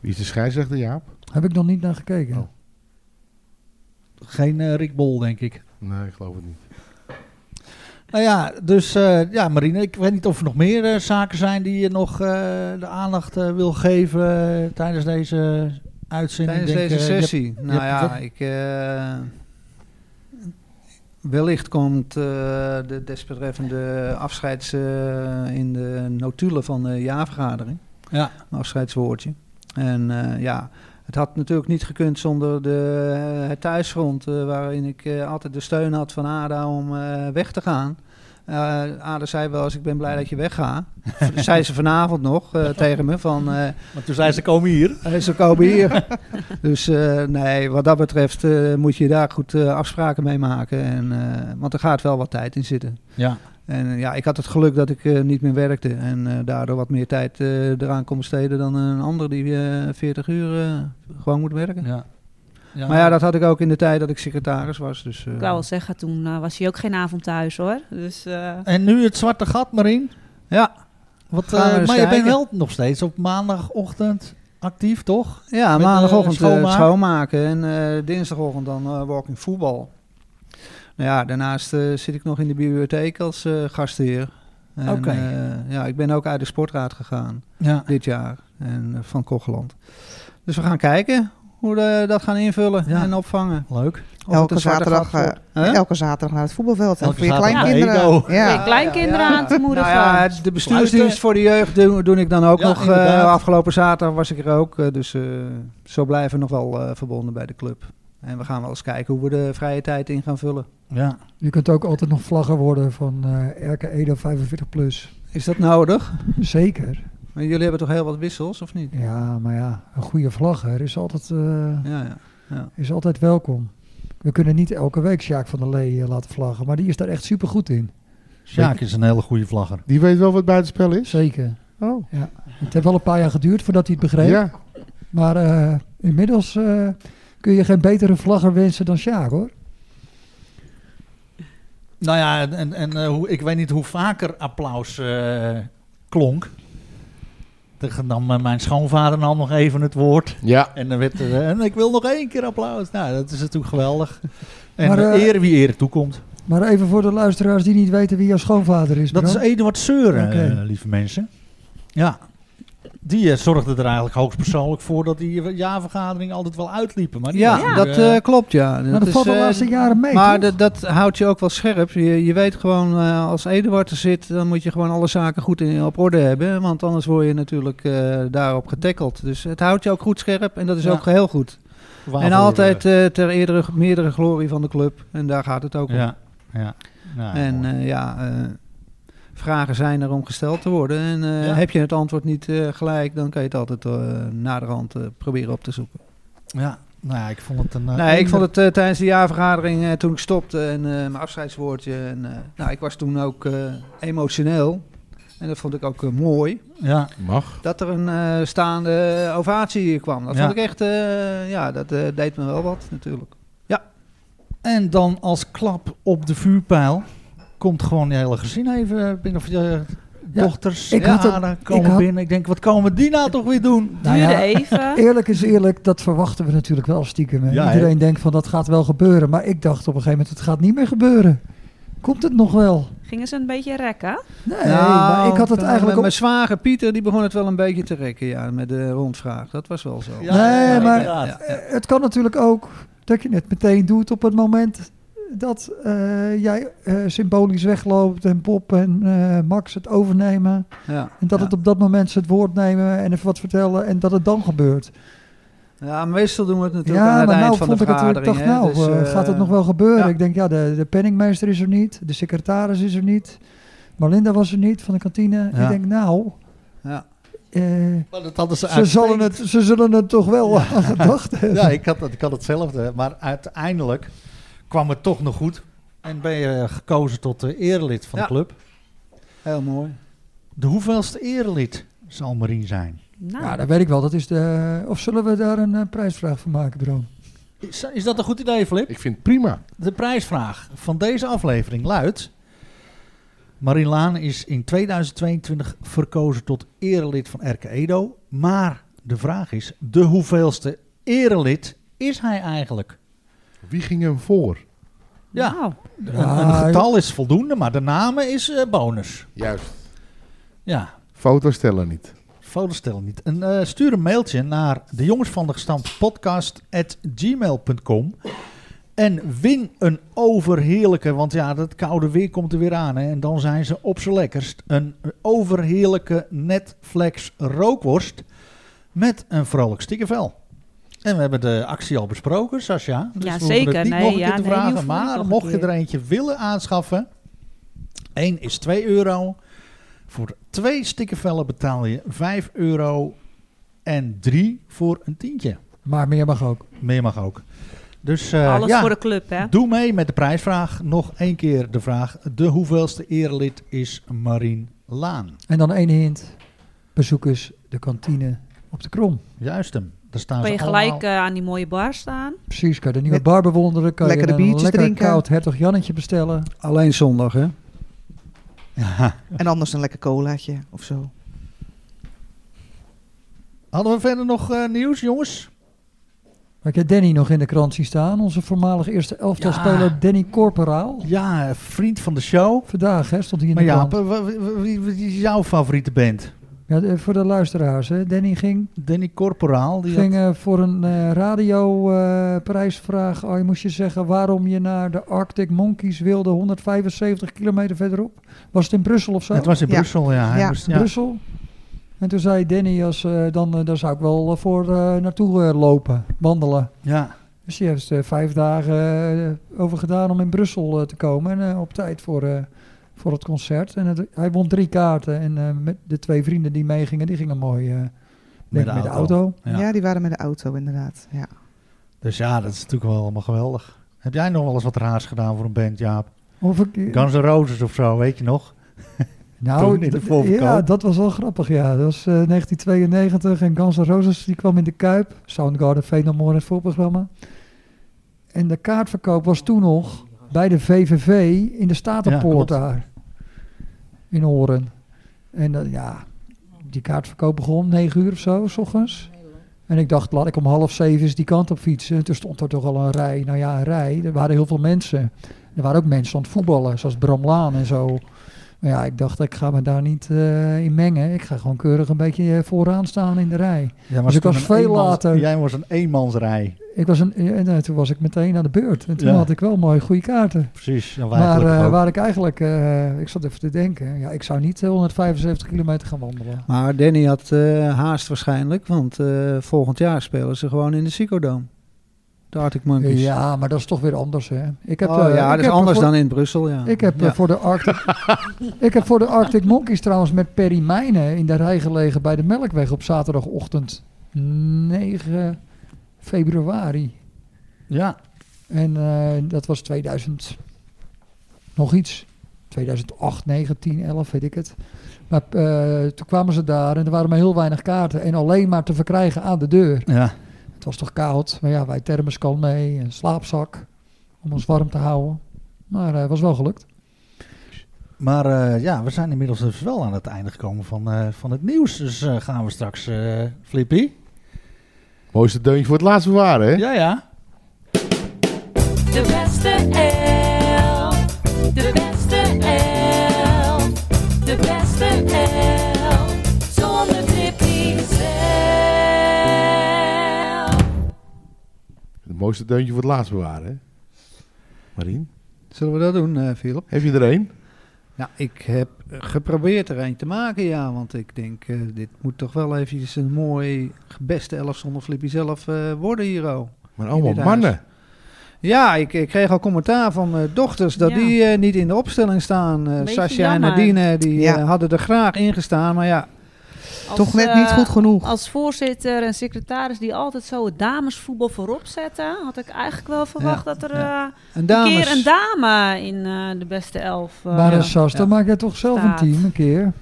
Wie is de scheidsrechter, Jaap? Heb ik nog niet naar gekeken. Oh. Geen eh, Rick Bol, denk ik. Nee, ik geloof het niet. Nou ja, dus eh, ja, Marine, ik weet niet of er nog meer eh, zaken zijn die je nog eh, de aandacht wil geven tijdens deze uitzending. Tijdens denk, deze je hebt- sessie. je nou ja, ik, wellicht komt de desbetreffende afscheids in de notulen van de jaarvergadering. Ja. Een afscheidswoordje. En ja, het had natuurlijk niet gekund zonder de, eh, het thuisfront, eh, waarin ik eh, altijd de steun had van ADA om weg te gaan. Ader zei wel eens, ik ben blij dat je weggaat. *laughs* zei ze vanavond nog tegen me van, eh, Want toen zei ze komen hier. ze komen hier. *laughs* dus nee, wat dat betreft moet je daar goed afspraken mee maken. En, want er gaat wel wat tijd in zitten. Ja. En eh, ja, ik had het geluk dat ik eh, niet meer werkte. En eh, daardoor wat meer tijd eh, eraan kon besteden dan een ander die eh 40 uur eh, gewoon moet werken. ja. ja. Maar ja, dat had ik ook in de tijd dat ik secretaris was. Dus, eh, Ik wou wel zeggen, toen was hij ook geen avond thuis hoor. Dus eh, En nu het zwarte gat, Marien. ja, Wat, eh, maar je bent wel nog steeds op maandagochtend actief, toch? ja Met, maandagochtend schoonmaken? schoonmaken en eh, dinsdagochtend dan eh, walking voetbal. Nou ja, daarnaast eh, zit ik nog in de bibliotheek als eh, gastheer. Oké. eh, ja, ik ben ook uit de sportraad gegaan Ja. dit jaar en, van Kocheland. Dus we gaan kijken hoe we dat gaan invullen Ja. en opvangen. Leuk. Of Elke zaterdag? Elke zaterdag naar het voetbalveld. Elke voor je kleinkinderen. Ja. je kleinkinderen aan te moedigen. Nou de bestuursdienst voor de jeugd doe, doe ik dan ook Ja, nog. eh, afgelopen zaterdag was ik er ook. dus eh, zo blijven we nog wel eh, verbonden bij de club. En we gaan wel eens kijken hoe we de vrije tijd in gaan vullen. Ja. Je kunt ook altijd nog vlagger worden van eh RK Edo 45 plus. Is dat nodig? Zeker. Maar jullie hebben toch heel wat wissels, of niet? Ja, maar ja, een goede vlagger is altijd, eh, Ja, ja. is altijd welkom. We kunnen niet elke week Sjaak van der Lee eh, laten vlaggen, maar die is daar echt super goed in. Sjaak is een hele goede vlagger. Die weet wel wat buitenspel is? Zeker. Oh. Het heeft wel een paar jaar geduurd voordat hij het begreep. Ja. Maar eh, inmiddels eh, kun je geen betere vlagger wensen dan Sjaak hoor. Nou ja, en, en eh, hoe, ik weet niet hoe vaker applaus eh, klonk. Tegen nam eh, mijn schoonvader nam nog even het woord. Ja. En dan werd er, en ik wil nog één keer applaus. Nou, dat is natuurlijk geweldig. En Maar, eh, eh, ere wie ere toekomt. Maar even voor de luisteraars die niet weten wie jouw schoonvader is. Dat is. Eduard Seuren, Oké. eh, lieve mensen. Ja. Die eh, zorgde er eigenlijk hoogstpersoonlijk voor dat die jaarvergadering altijd wel uitliepen. Maar Ja, dat eh, klopt, ja. maar dat valt de laatste jaren mee Maar dat, dat houdt je ook wel scherp. Je, je weet gewoon, als Eduard er zit, dan moet je gewoon alle zaken goed in, op orde hebben. Want anders word je natuurlijk daarop getackeld. Dus het houdt je ook goed scherp en dat is Ja. ook heel goed. waarvoor, en altijd ter eerdere, meerdere glorie van de club. En daar gaat het ook om. ja, ja. Nou, en ja, vragen zijn er om gesteld te worden. En eh, Ja. heb je het antwoord niet eh, gelijk, dan kan je het altijd eh naderhand eh, proberen op te zoeken. ja, nou ja, ik vond het een... eh, Nee, ik eender- vond het tijdens de jaarvergadering eh, toen ik stopte en eh, mijn afscheidswoordje. En, eh, nou, ik was toen ook eh, emotioneel. En dat vond ik ook mooi. Ja, Mag. Dat er een eh, staande ovatie kwam. Dat Ja. vond ik echt, eh, ja, dat deed me wel wat natuurlijk. en dan als klap op de vuurpijl komt gewoon je hele gezin even binnen. Of je Ja, dochters, ik had komen ik had- binnen. Ik denk, wat komen die nou toch weer doen? Nou duurde ja, even. *laughs* Eerlijk is eerlijk, dat verwachten we natuurlijk wel stiekem. hè. Ja, hè? Iedereen denkt van dat gaat wel gebeuren. Maar ik dacht op een gegeven moment, het gaat niet meer gebeuren. Komt het nog wel? Gingen ze een beetje rekken? Nee, Nou, maar ik had het eh, eigenlijk... Mijn Op... zwager Pieter, die begon het wel een beetje te rekken, ja, met de rondvraag. Dat was wel zo. Ja, Nee, ja, maar-. Eh, Het kan natuurlijk ook dat je het meteen doet op het moment dat eh, jij eh, symbolisch wegloopt en Bob en eh, Max het overnemen. Ja. En dat ja. het op dat moment ze het woord nemen en even wat vertellen en dat het dan gebeurt. Ja, meestal doen we het natuurlijk aan Ja, het maar eind nou van vond de ik het, ik dacht hè. nou, Dus, gaat het nog wel gebeuren? ja. Ik denk ja, de, de penningmeester is er niet, de secretaris is er niet, Marlinda was er niet van de kantine. Ja. Ik denk nou, Ja. eh, Maar dat hadden ze ze, zullen het, ze zullen het toch wel *laughs* aan gedacht hebben. Ja, ik had, ik had hetzelfde. Maar uiteindelijk kwam het toch nog goed. En ben je gekozen tot de erelid van Ja. de club. Heel mooi. De hoeveelste erelid zal Marien zijn? Nou, Ja, dat weet ik wel. Dat is de, of zullen we daar een eh, prijsvraag van maken, Bram? Is, is dat een goed idee, Flip? Ik vind het prima. De prijsvraag van deze aflevering luidt... Marien Laan is in 2022 verkozen tot erelid van RK Edo. Maar de vraag is, de hoeveelste erelid is hij eigenlijk? Wie ging hem voor? Ja, een, getal is voldoende, maar de namen is eh, bonus. Juist. Ja, Foto's tellen niet. foto's stellen niet. En, eh, stuur een mailtje naar de jongens van de gestampte podcast at gmail.com. En win een overheerlijke, want ja, dat koude weer komt er weer aan. Hè, en dan zijn ze op z'n lekkerst. Een overheerlijke Netflix rookworst met een vrolijk stikkervel. En we hebben de actie al besproken, Sascha. Dus Ja, we zeker. het niet Nee, nog een ja, keer te nee, vragen. niet maar mocht je er eentje willen aanschaffen, Eén is 2 euro. Voor twee stickervellen betaal je 5 euro. En drie voor een tientje. Maar meer mag ook. Meer mag ook. Dus eh, Alles ja, voor de club, hè? doe mee met de prijsvraag. Nog één keer de vraag. De hoeveelste erelid is Marien Laan? En dan één hint. Bezoek eens de kantine op de Krom. Juist hem. Daar staan Kan ze je gelijk allemaal. eh, aan die mooie bar staan. Precies, kan je de nieuwe Met bar bewonderen. Kan lekkere je een biertjes lekker drinken. koud hertog Jannetje bestellen. Alleen zondag, hè? Ja. En anders een lekker colaatje of zo. Hadden we verder nog eh, nieuws, jongens? Maar ik heb Danny nog in de krant zien staan. Onze voormalig eerste elftal Ja. speler Danny Corporaal. Ja, vriend van de show. Vandaag hè, stond hij in Maar de Jaap, krant. wa- wie, wie is jouw favoriete band? Ja, de- voor de luisteraars. Hè. Danny ging, Danny Corporaal. Die ging had- eh, voor een eh radioprijsvraag. oh, je moest je zeggen waarom je naar de Arctic Monkeys wilde 175 kilometer verderop. Was het in Brussel of zo? het was in Ja. Brussel, ja. Hij Ja. moest, ja. Brussel. En toen zei Danny, als, eh, dan, daar zou ik wel voor eh, naartoe lopen, wandelen. Ja. Dus die heeft er vijf dagen over gedaan om in Brussel te komen. En op tijd voor, eh, voor het concert. En het- hij won drie kaarten. En eh, met de twee vrienden die meegingen, die gingen mooi eh, met de auto. Ja. Ja. die waren met de auto inderdaad. Ja. Dus ja, dat is natuurlijk wel allemaal geweldig. Heb jij nog wel eens wat raars gedaan voor een band, Jaap? Of ik, Guns N' Roses of zo, weet je nog? *laughs* nou, toen in de ja, dat was wel grappig. Ja, dat was eh, 1992 en Guns N' Roses die kwam in de Kuip. Soundgarden, Venomore in het voorprogramma. En de kaartverkoop was toen nog bij de VVV in de Statenpoort Ja, daar. In Horen. En dat, ja, die kaartverkoop begon om negen uur of zo, s ochtends. En ik dacht, laat ik om half zeven eens die kant op fietsen. En toen stond er toch al een rij. Nou ja, een rij. Er waren heel veel mensen. Er waren ook mensen aan het voetballen, zoals Bram Laan en zo. Maar ja, ik dacht, ik ga me daar niet eh, in mengen. Ik ga gewoon keurig een beetje eh, vooraan staan in de rij. Ja, Dus ik was veel eenmans- later. Jij was een eenmansrij. Ik was een, en eh, toen was ik meteen aan de beurt. En toen Ja. had ik wel mooi goede kaarten. Precies. Maar eh, waar ik eigenlijk, eh, ik zat even te denken. Ja, ik zou niet eh, 175 kilometer gaan wandelen. Maar Danny had eh, haast waarschijnlijk, want eh, volgend jaar spelen ze gewoon in de Psychodome. De Arctic Monkeys. Ja, maar dat is toch weer anders, hè? Ik heb, oh eh, ja, ik dat is anders voor- dan in Brussel, ja. Ik heb, eh, ja. voor de Arctic, *laughs* ik heb voor de Arctic Monkeys trouwens met Perry Mijnen in de rij gelegen bij de Melkweg op zaterdagochtend 9 februari. Ja. En eh, dat was 2000 nog iets. 2008, 9, 10, 11, weet ik het. Maar eh, toen kwamen ze daar en er waren maar heel weinig kaarten. En alleen maar te verkrijgen aan de deur. Ja. Het was toch koud. Maar ja, wij thermoskan mee, een slaapzak. Om ons warm te houden. Maar het was wel gelukt. Maar eh, ja, we zijn inmiddels dus wel aan het einde gekomen van, eh, van het nieuws. Dus eh, gaan we straks, eh Flippy. Mooiste deuntje voor het laatst bewaren, hè? Ja, ja. De beste elf. De beste mooiste deuntje voor het laatst bewaren, hè? Marien, Zullen we dat doen, eh Philip? heb je er een? Nou, ik heb geprobeerd er een te maken, ja. Want ik denk, eh, dit moet toch wel eventjes een mooi beste elf zonder Flippy zelf eh, worden hier, oh. Maar allemaal mannen. Ja, ik, ik kreeg al commentaar van mijn dochters dat Ja. die eh, niet in de opstelling staan. Eh Sascha en. Nadine, die Ja. hadden er graag in gestaan. Maar ja, Als, Toch net niet eh, goed genoeg. Als voorzitter en secretaris die altijd zo het damesvoetbal voorop zetten, had ik eigenlijk wel verwacht Ja, dat er ja. eh, een een keer een dame in eh, de beste elf. eh, maar ja. Sas, dan Ja. maak jij toch zelf Staat. een team een keer.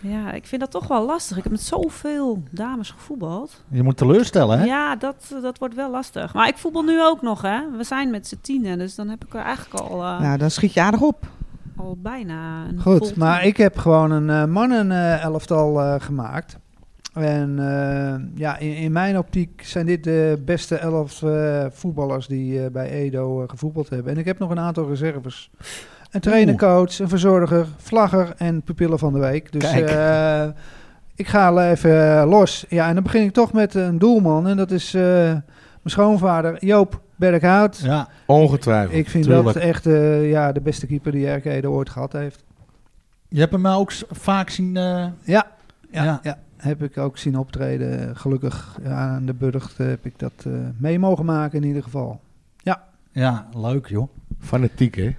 ja, ik vind dat toch wel lastig. Ik heb met zoveel dames gevoetbald. Je moet teleurstellen, hè? Ja, dat, dat wordt wel lastig. Maar ik voetbal nu ook nog, hè. We zijn met z'n tienen, dus dan heb ik er eigenlijk al, eh, Nou, dan schiet je aardig op. al bijna een Goed, maar ik heb gewoon een eh mannen-elftal eh, gemaakt. En eh, ja, in, in mijn optiek zijn dit de beste elf eh, voetballers die eh, bij Edo gevoetbald hebben. En ik heb nog een aantal reserves. Een trainer, coach, een verzorger, vlagger en pupillen van de week. Dus eh, ik ga al even los. Ja, en dan begin ik toch met een doelman. En dat is eh, mijn schoonvader Joop Berghout. Ja. Ongetwijfeld. Ik vind tuurlijk. dat echt eh, ja, de beste keeper die RK Edo ooit gehad heeft. Je hebt hem ook vaak zien... eh, Ja, ja, Ja. ja. heb ik ook zien optreden. Gelukkig ja, aan de Burgt heb ik dat eh, mee mogen maken in ieder geval. ja, leuk, joh. Fanatiek, hè?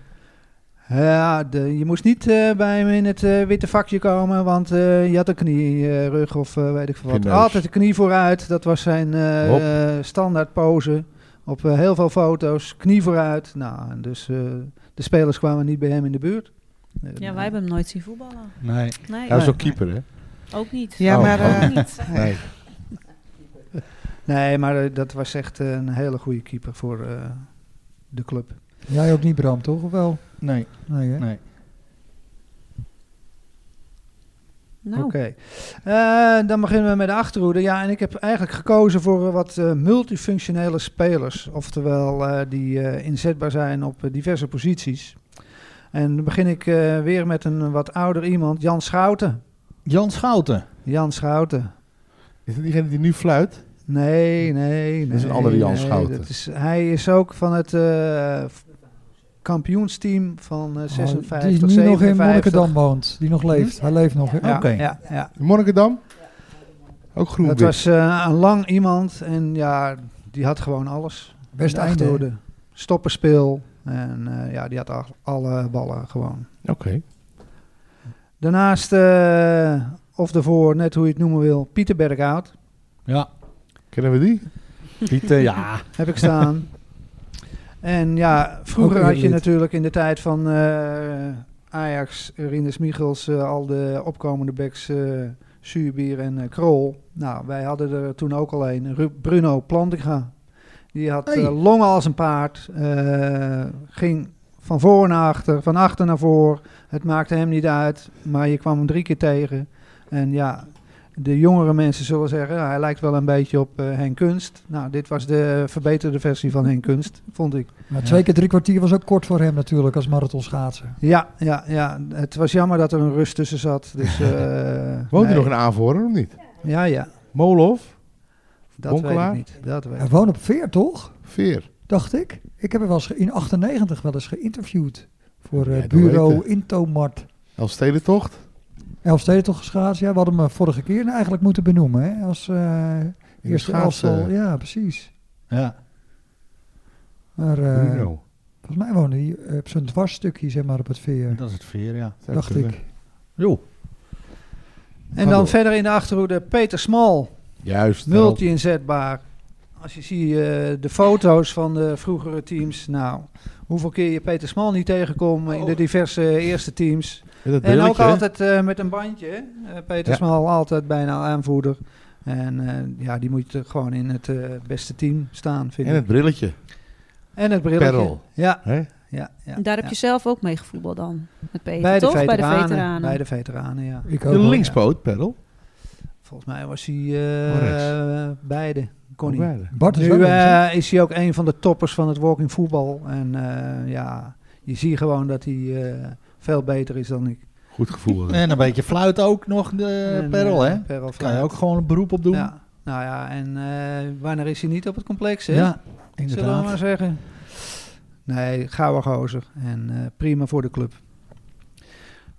Ja, de, je moest niet eh, bij hem in het witte vakje komen, want eh, je had een knie-rug of eh, weet ik veel wat. Altijd de knie vooruit, dat was zijn standaard pose. Op eh, heel veel foto's, knie vooruit. Nou, dus eh, de spelers kwamen niet bij hem in de buurt. Eh, Ja, wij hebben hem nooit zien voetballen. Nee. Nee, Hij is ook keeper, hè? ook niet. Ja, Oh, maar... eh, Ook niet. Nee. Nee, maar eh, dat was echt eh, een hele goede keeper voor eh, de club. Jij ook niet, Bram, toch? Of wel? Nee. Nee, hè? Nee. Nou, Oké. Eh, dan beginnen we met de achterhoede. Ja, en ik heb eigenlijk gekozen voor eh, wat eh, multifunctionele spelers. Oftewel eh, die eh, inzetbaar zijn op diverse posities. En dan begin ik eh, weer met een wat ouder iemand, Jan Schouten. Jan Schouten. Jan Schouten. Is dat diegene die nu fluit? Nee, nee. Dat is een andere Jan nee, Schouten. dat is, hij is ook van het eh, kampioensteam van eh, Oh, 56, die nu nog in 57. Monnikendam woont. Die nog leeft. Hij leeft nog? Ja, Oké. ja, ja. Monnikendam? Ook groen Het was eh, een lang iemand en ja, die had gewoon alles. Best De einde. Stopperspeel. En eh, ja, die had al- alle ballen gewoon. Oké. Daarnaast, eh, of daarvoor, net hoe je het noemen wil, Pieter Berghout. Ja. Kennen we die? Pieter, ja. *laughs* Heb ik staan. En ja, vroeger had je natuurlijk in de tijd van eh, Ajax, Rinus Michels, eh, al de opkomende backs, eh Zuurbier en eh, Krol. Nou, wij hadden er toen ook al een, Ru- Bruno Plantinga. Die had Hey. eh, longen als een paard. eh, ging van voor naar achter, van achter naar voor. Het maakte hem niet uit, maar je kwam hem drie keer tegen. En ja, de jongere mensen zullen zeggen, ja, hij lijkt wel een beetje op eh Henk Kunst. Nou, dit was de verbeterde versie van Henk Kunst, vond ik. Maar twee keer drie kwartier was ook kort voor hem natuurlijk als marathonschaatser. Ja, ja, ja. Het was jammer dat er een rust tussen zat. Dus, *laughs* eh, Woont hij nee. nog in Aanvoren of niet? Ja, ja. Molhof? Dat weet ik niet. Dat weet Hij ik. woont op Veer, toch? Veer. Dacht ik. Ik heb hem wel eens in 98 wel eens geïnterviewd. Voor eh, Ja, bureau. Intomart. Elfstedentocht? Elfsteden toch geschaatst? Ja, we hadden hem eh, vorige keer eigenlijk moeten benoemen. Hè? Als eh de eerste elftal. Ja, precies. Ja. Maar eh, Bruno. volgens mij woonde hij op zo'n dwarsstukje zeg maar, op het Veer. Dat is het veer, ja. Dacht ik. Jo. En dan verder in de achterhoede Peter Smal. Juist. Multi-inzetbaar. Als je ziet de foto's van de vroegere teams. Nou, hoeveel keer je Peter Smal niet tegenkomt in de diverse eerste teams. En ook altijd eh, met een bandje. Eh, Peter Ja. Smal altijd bijna aanvoerder. En eh, ja, die moet er gewoon in het eh, beste team staan, vind En ik. het brilletje. En het brilletje. Perl. Ja, ja, ja. daar heb ja. je zelf ook mee gevoetbald dan. Met Peter, bij de, toch? veteranen, Bij de veteranen. Bij de veteranen, ja. Ik ook De linkspoot, Perl. Volgens mij was hij eh, rechts? beide. Beide. Bart is Nu eh, is hij ook een van de toppers van het walking voetbal. En eh, ja, je ziet gewoon dat hij eh, veel beter is dan ik. Goed gevoel. hè? En een beetje fluit ook nog, de En, perl, eh, hè? Perl Kan je ook gewoon een beroep op doen. Ja, nou ja, en eh, wanneer is hij niet op het complex, hè? Ja, Zullen we inderdaad. maar zeggen. Nee, gouden gozer. En eh, prima voor de club.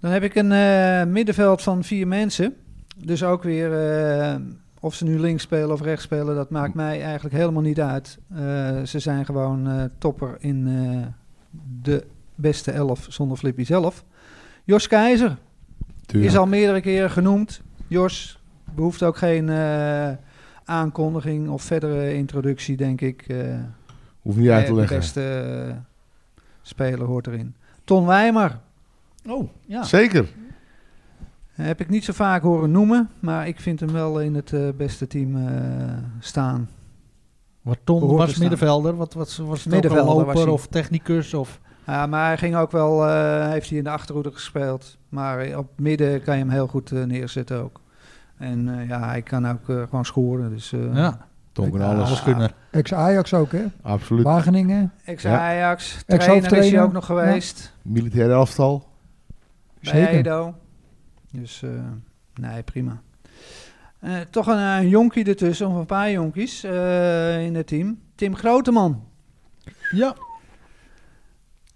Dan heb ik een eh, middenveld van vier mensen. Dus ook weer, eh, of ze nu links spelen of rechts spelen, dat maakt mij eigenlijk helemaal niet uit. Eh, ze zijn gewoon eh, topper in eh, de beste elf zonder Flippy zelf. Jos Keizer Tuurlijk. is al meerdere keren genoemd. Jos behoeft ook geen eh, aankondiging of verdere introductie, denk ik. Eh, Hoef niet uit te de leggen. beste eh, speler hoort erin. Ton Wijmer Oh, ja. Zeker. heb ik niet zo vaak horen noemen, maar ik vind hem wel in het beste team eh, staan. Wat Ton Behoort was middenvelder. Wat, wat, was het ook een Middenvelder was loper hij. of technicus? Of... Ja, maar hij ging ook wel, eh, heeft hij in de achterhoede gespeeld. Maar op midden kan je hem heel goed eh, neerzetten ook. En eh, ja, hij kan ook gewoon scoren. Dus, eh, ja, Tonk en Ja, alles. alles kunnen. Ex-Ajax ook, hè? Absoluut. Wageningen. Ex-Ajax, trainer is Ex-hoofdtrainer. hij ook nog geweest. Militair elftal. bij Zeker. Edo. Dus eh, nee, prima. Eh, toch een, een jonkie ertussen, of een paar jonkies eh, in het team. Tim Groteman. Ja,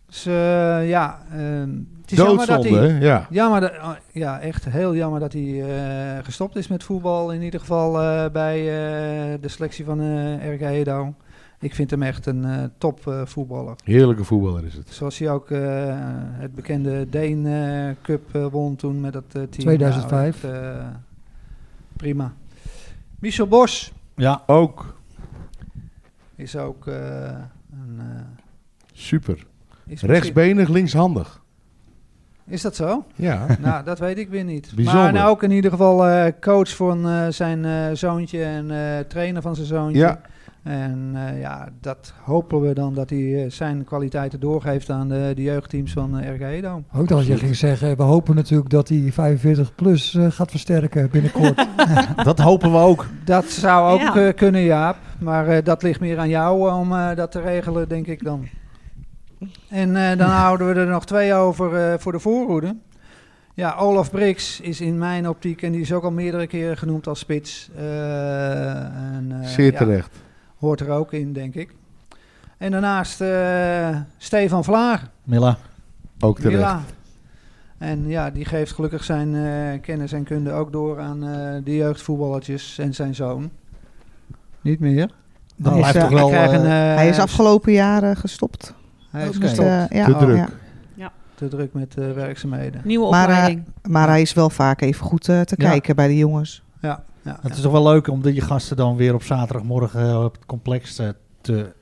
Dus eh, ja, ehm, het is jammer dat Doodzonde, hij... hè? Ja. Jammer dat, oh, ja, echt heel jammer dat hij eh, gestopt is met voetbal. In ieder geval eh, bij eh, de selectie van eh RK Edo. ik vind hem echt een eh, top eh, voetballer. Heerlijke voetballer is het. Zoals hij ook eh, het bekende Deen eh, Cup won toen met dat eh, team. 2005. Ja, echt, eh, prima. Michel Bos Ja, Ook is ook eh, een... eh, super. Is Rechtsbenig, linkshandig. Is dat zo? Ja. *laughs* nou, dat weet ik weer niet. Bijzonder. Maar nou ook in ieder geval eh, coach van eh, zijn eh, zoontje en eh, trainer van zijn zoontje. Ja. En eh, ja, dat hopen we dan dat hij zijn kwaliteiten doorgeeft aan de, de jeugdteams van eh RG Edo. Ook dat je ging zeggen, we hopen natuurlijk dat hij 45 plus gaat versterken binnenkort. *laughs* dat hopen we ook. Dat zou ook Ja. kunnen, Jaap. Maar eh, dat ligt meer aan jou om eh, dat te regelen, denk ik dan. En eh, dan *laughs* houden we er nog twee over eh, voor de voorhoede. Ja, Olaf Brix is in mijn optiek, en die is ook al meerdere keren genoemd als spits. eh, en, eh, Zeer ja, terecht. hoort er ook in, denk ik. En daarnaast eh, Stefan Vlaar. Milla. Ook terecht. Mila. En ja, die geeft gelukkig zijn eh, kennis en kunde ook door aan eh, de jeugdvoetballertjes en zijn zoon. Niet meer. Dan Hij is, blijft toch wel... Hij een, eh, eh, Hij is afgelopen jaren gestopt. Hij is. Dus, eh, ja, Te druk. ja. Te druk met eh, werkzaamheden. Nieuwe Maar, eh, opleiding. Maar hij is wel vaak even goed eh, te Ja. kijken bij de jongens. Ja, ja, Het ja. is toch wel leuk om die gasten dan weer op zaterdagmorgen op het complex te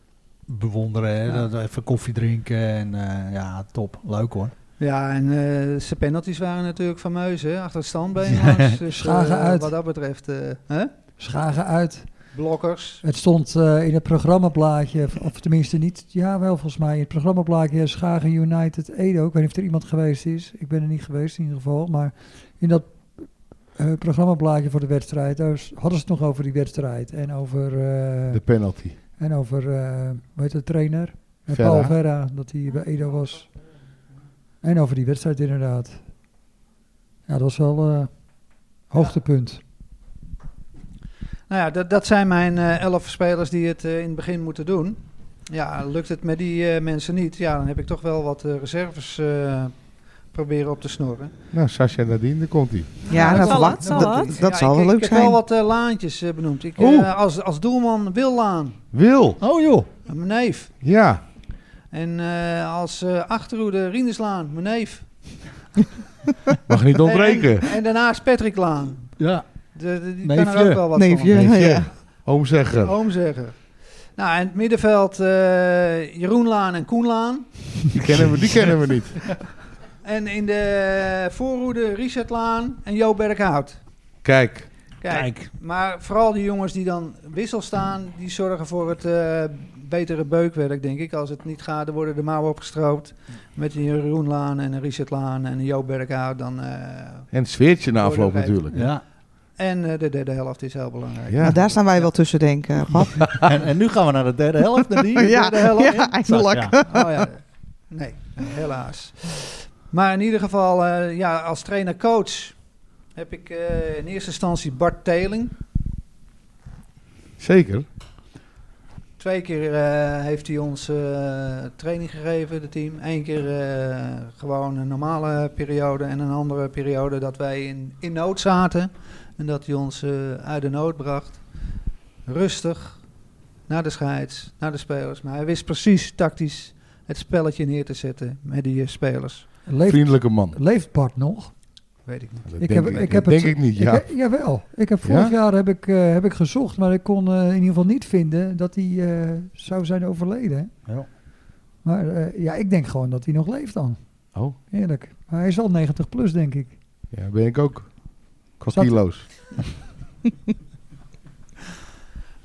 bewonderen. Hè? Ja. Even koffie drinken en eh, ja, top. Leuk hoor. Ja, en eh zijn penalties waren natuurlijk fameus, hè? Achter het standbeen. *laughs* Dus, Schagen uit. Wat dat betreft, eh, hè? Schagen uit. Blokkers. Het stond eh, in het programmablaadje, of tenminste niet, ja wel volgens mij, in het programmablaadje Schagen United Edo. Ik weet niet of er iemand geweest is. Ik ben er niet geweest in ieder geval. Maar in dat eh, programmablaadje voor de wedstrijd, daar hadden ze het nog over die wedstrijd. En over, eh, De penalty. en over eh hoe heet de trainer? Eh, Verra. Paul Verra, dat hij bij Edo was. En over die wedstrijd inderdaad. Ja, dat was wel eh hoogtepunt. Nou ja, dat, dat zijn mijn eh, elf spelers die het eh, in het begin moeten doen. Ja, lukt het met die eh, mensen niet, ja, dan heb ik toch wel wat eh, reserves eh, proberen op te snorren. Nou, Sascha Nadine, daar komt hij. Ja, dat dat, zal- wat? zal dat, wat. dat Ja, zal ik, wel ik leuk heb zijn. wel wat eh, laantjes benoemd. Ik, eh, Oeh. als, als doelman Wil Laan, Wil. Oh joh. mijn neef. Ja. En eh, als eh achterhoede Rienderslaan, mijn neef. *laughs* Mag niet ontbreken. En, en daarnaast Patrick Laan. Ja. De, de- die Neefje. kan er ook wel wat Neefje. van. Neefje. ja. Oom zeggen. Oom zeggen. Nou, en het middenveld eh Jeroen Laan en Koen Laan. Die kennen we, die kennen we niet. *laughs* En in de voorhoede Richard Laan en Jo Berghout. Kijk. Kijk, Kijk. maar vooral die jongens die dan wissel staan, die zorgen voor het eh, betere beukwerk, denk ik. Als het niet gaat, dan worden de mouwen opgestroopt. Met een Jeroen Laan en een Richard Laan en een Jo Berghout. Dan, eh, En het sfeertje na afloop natuurlijk. Ja. En eh, de derde helft is heel belangrijk. Ja. Maar daar staan wij wel tussen denken, *laughs* Pap. En, en nu gaan we naar de derde helft. Naar die *laughs* ja, derde helft. ja, eindelijk. Ja. Oh ja, nee, helaas. Maar in ieder geval, eh, ja, als trainer-coach heb ik eh, in eerste instantie Bart Teling. Zeker. Twee keer eh, heeft hij ons eh, training gegeven, de team. Eén keer eh, gewoon een normale periode en een andere periode dat wij in, in nood zaten. En dat hij ons eh, uit de nood bracht. Rustig, naar de scheids, naar de spelers. Maar hij wist precies tactisch het spelletje neer te zetten met die eh, spelers. Leeft, Vriendelijke man. leeft Bart nog? Weet ik niet. Dat Ik denk heb- ik, ik heb het- denk ik niet, Ik ja. heb- jawel. Ik heb vorig Ja? jaar heb ik, eh, heb ik gezocht, maar ik kon in ieder geval niet vinden dat hij eh, zou zijn overleden. Ja. Maar eh, ja, ik denk gewoon dat hij nog leeft dan. Oh, Eerlijk. Maar hij is al 90 plus, denk ik. ja, ben ik ook. Qua Zat- kilo's. *laughs*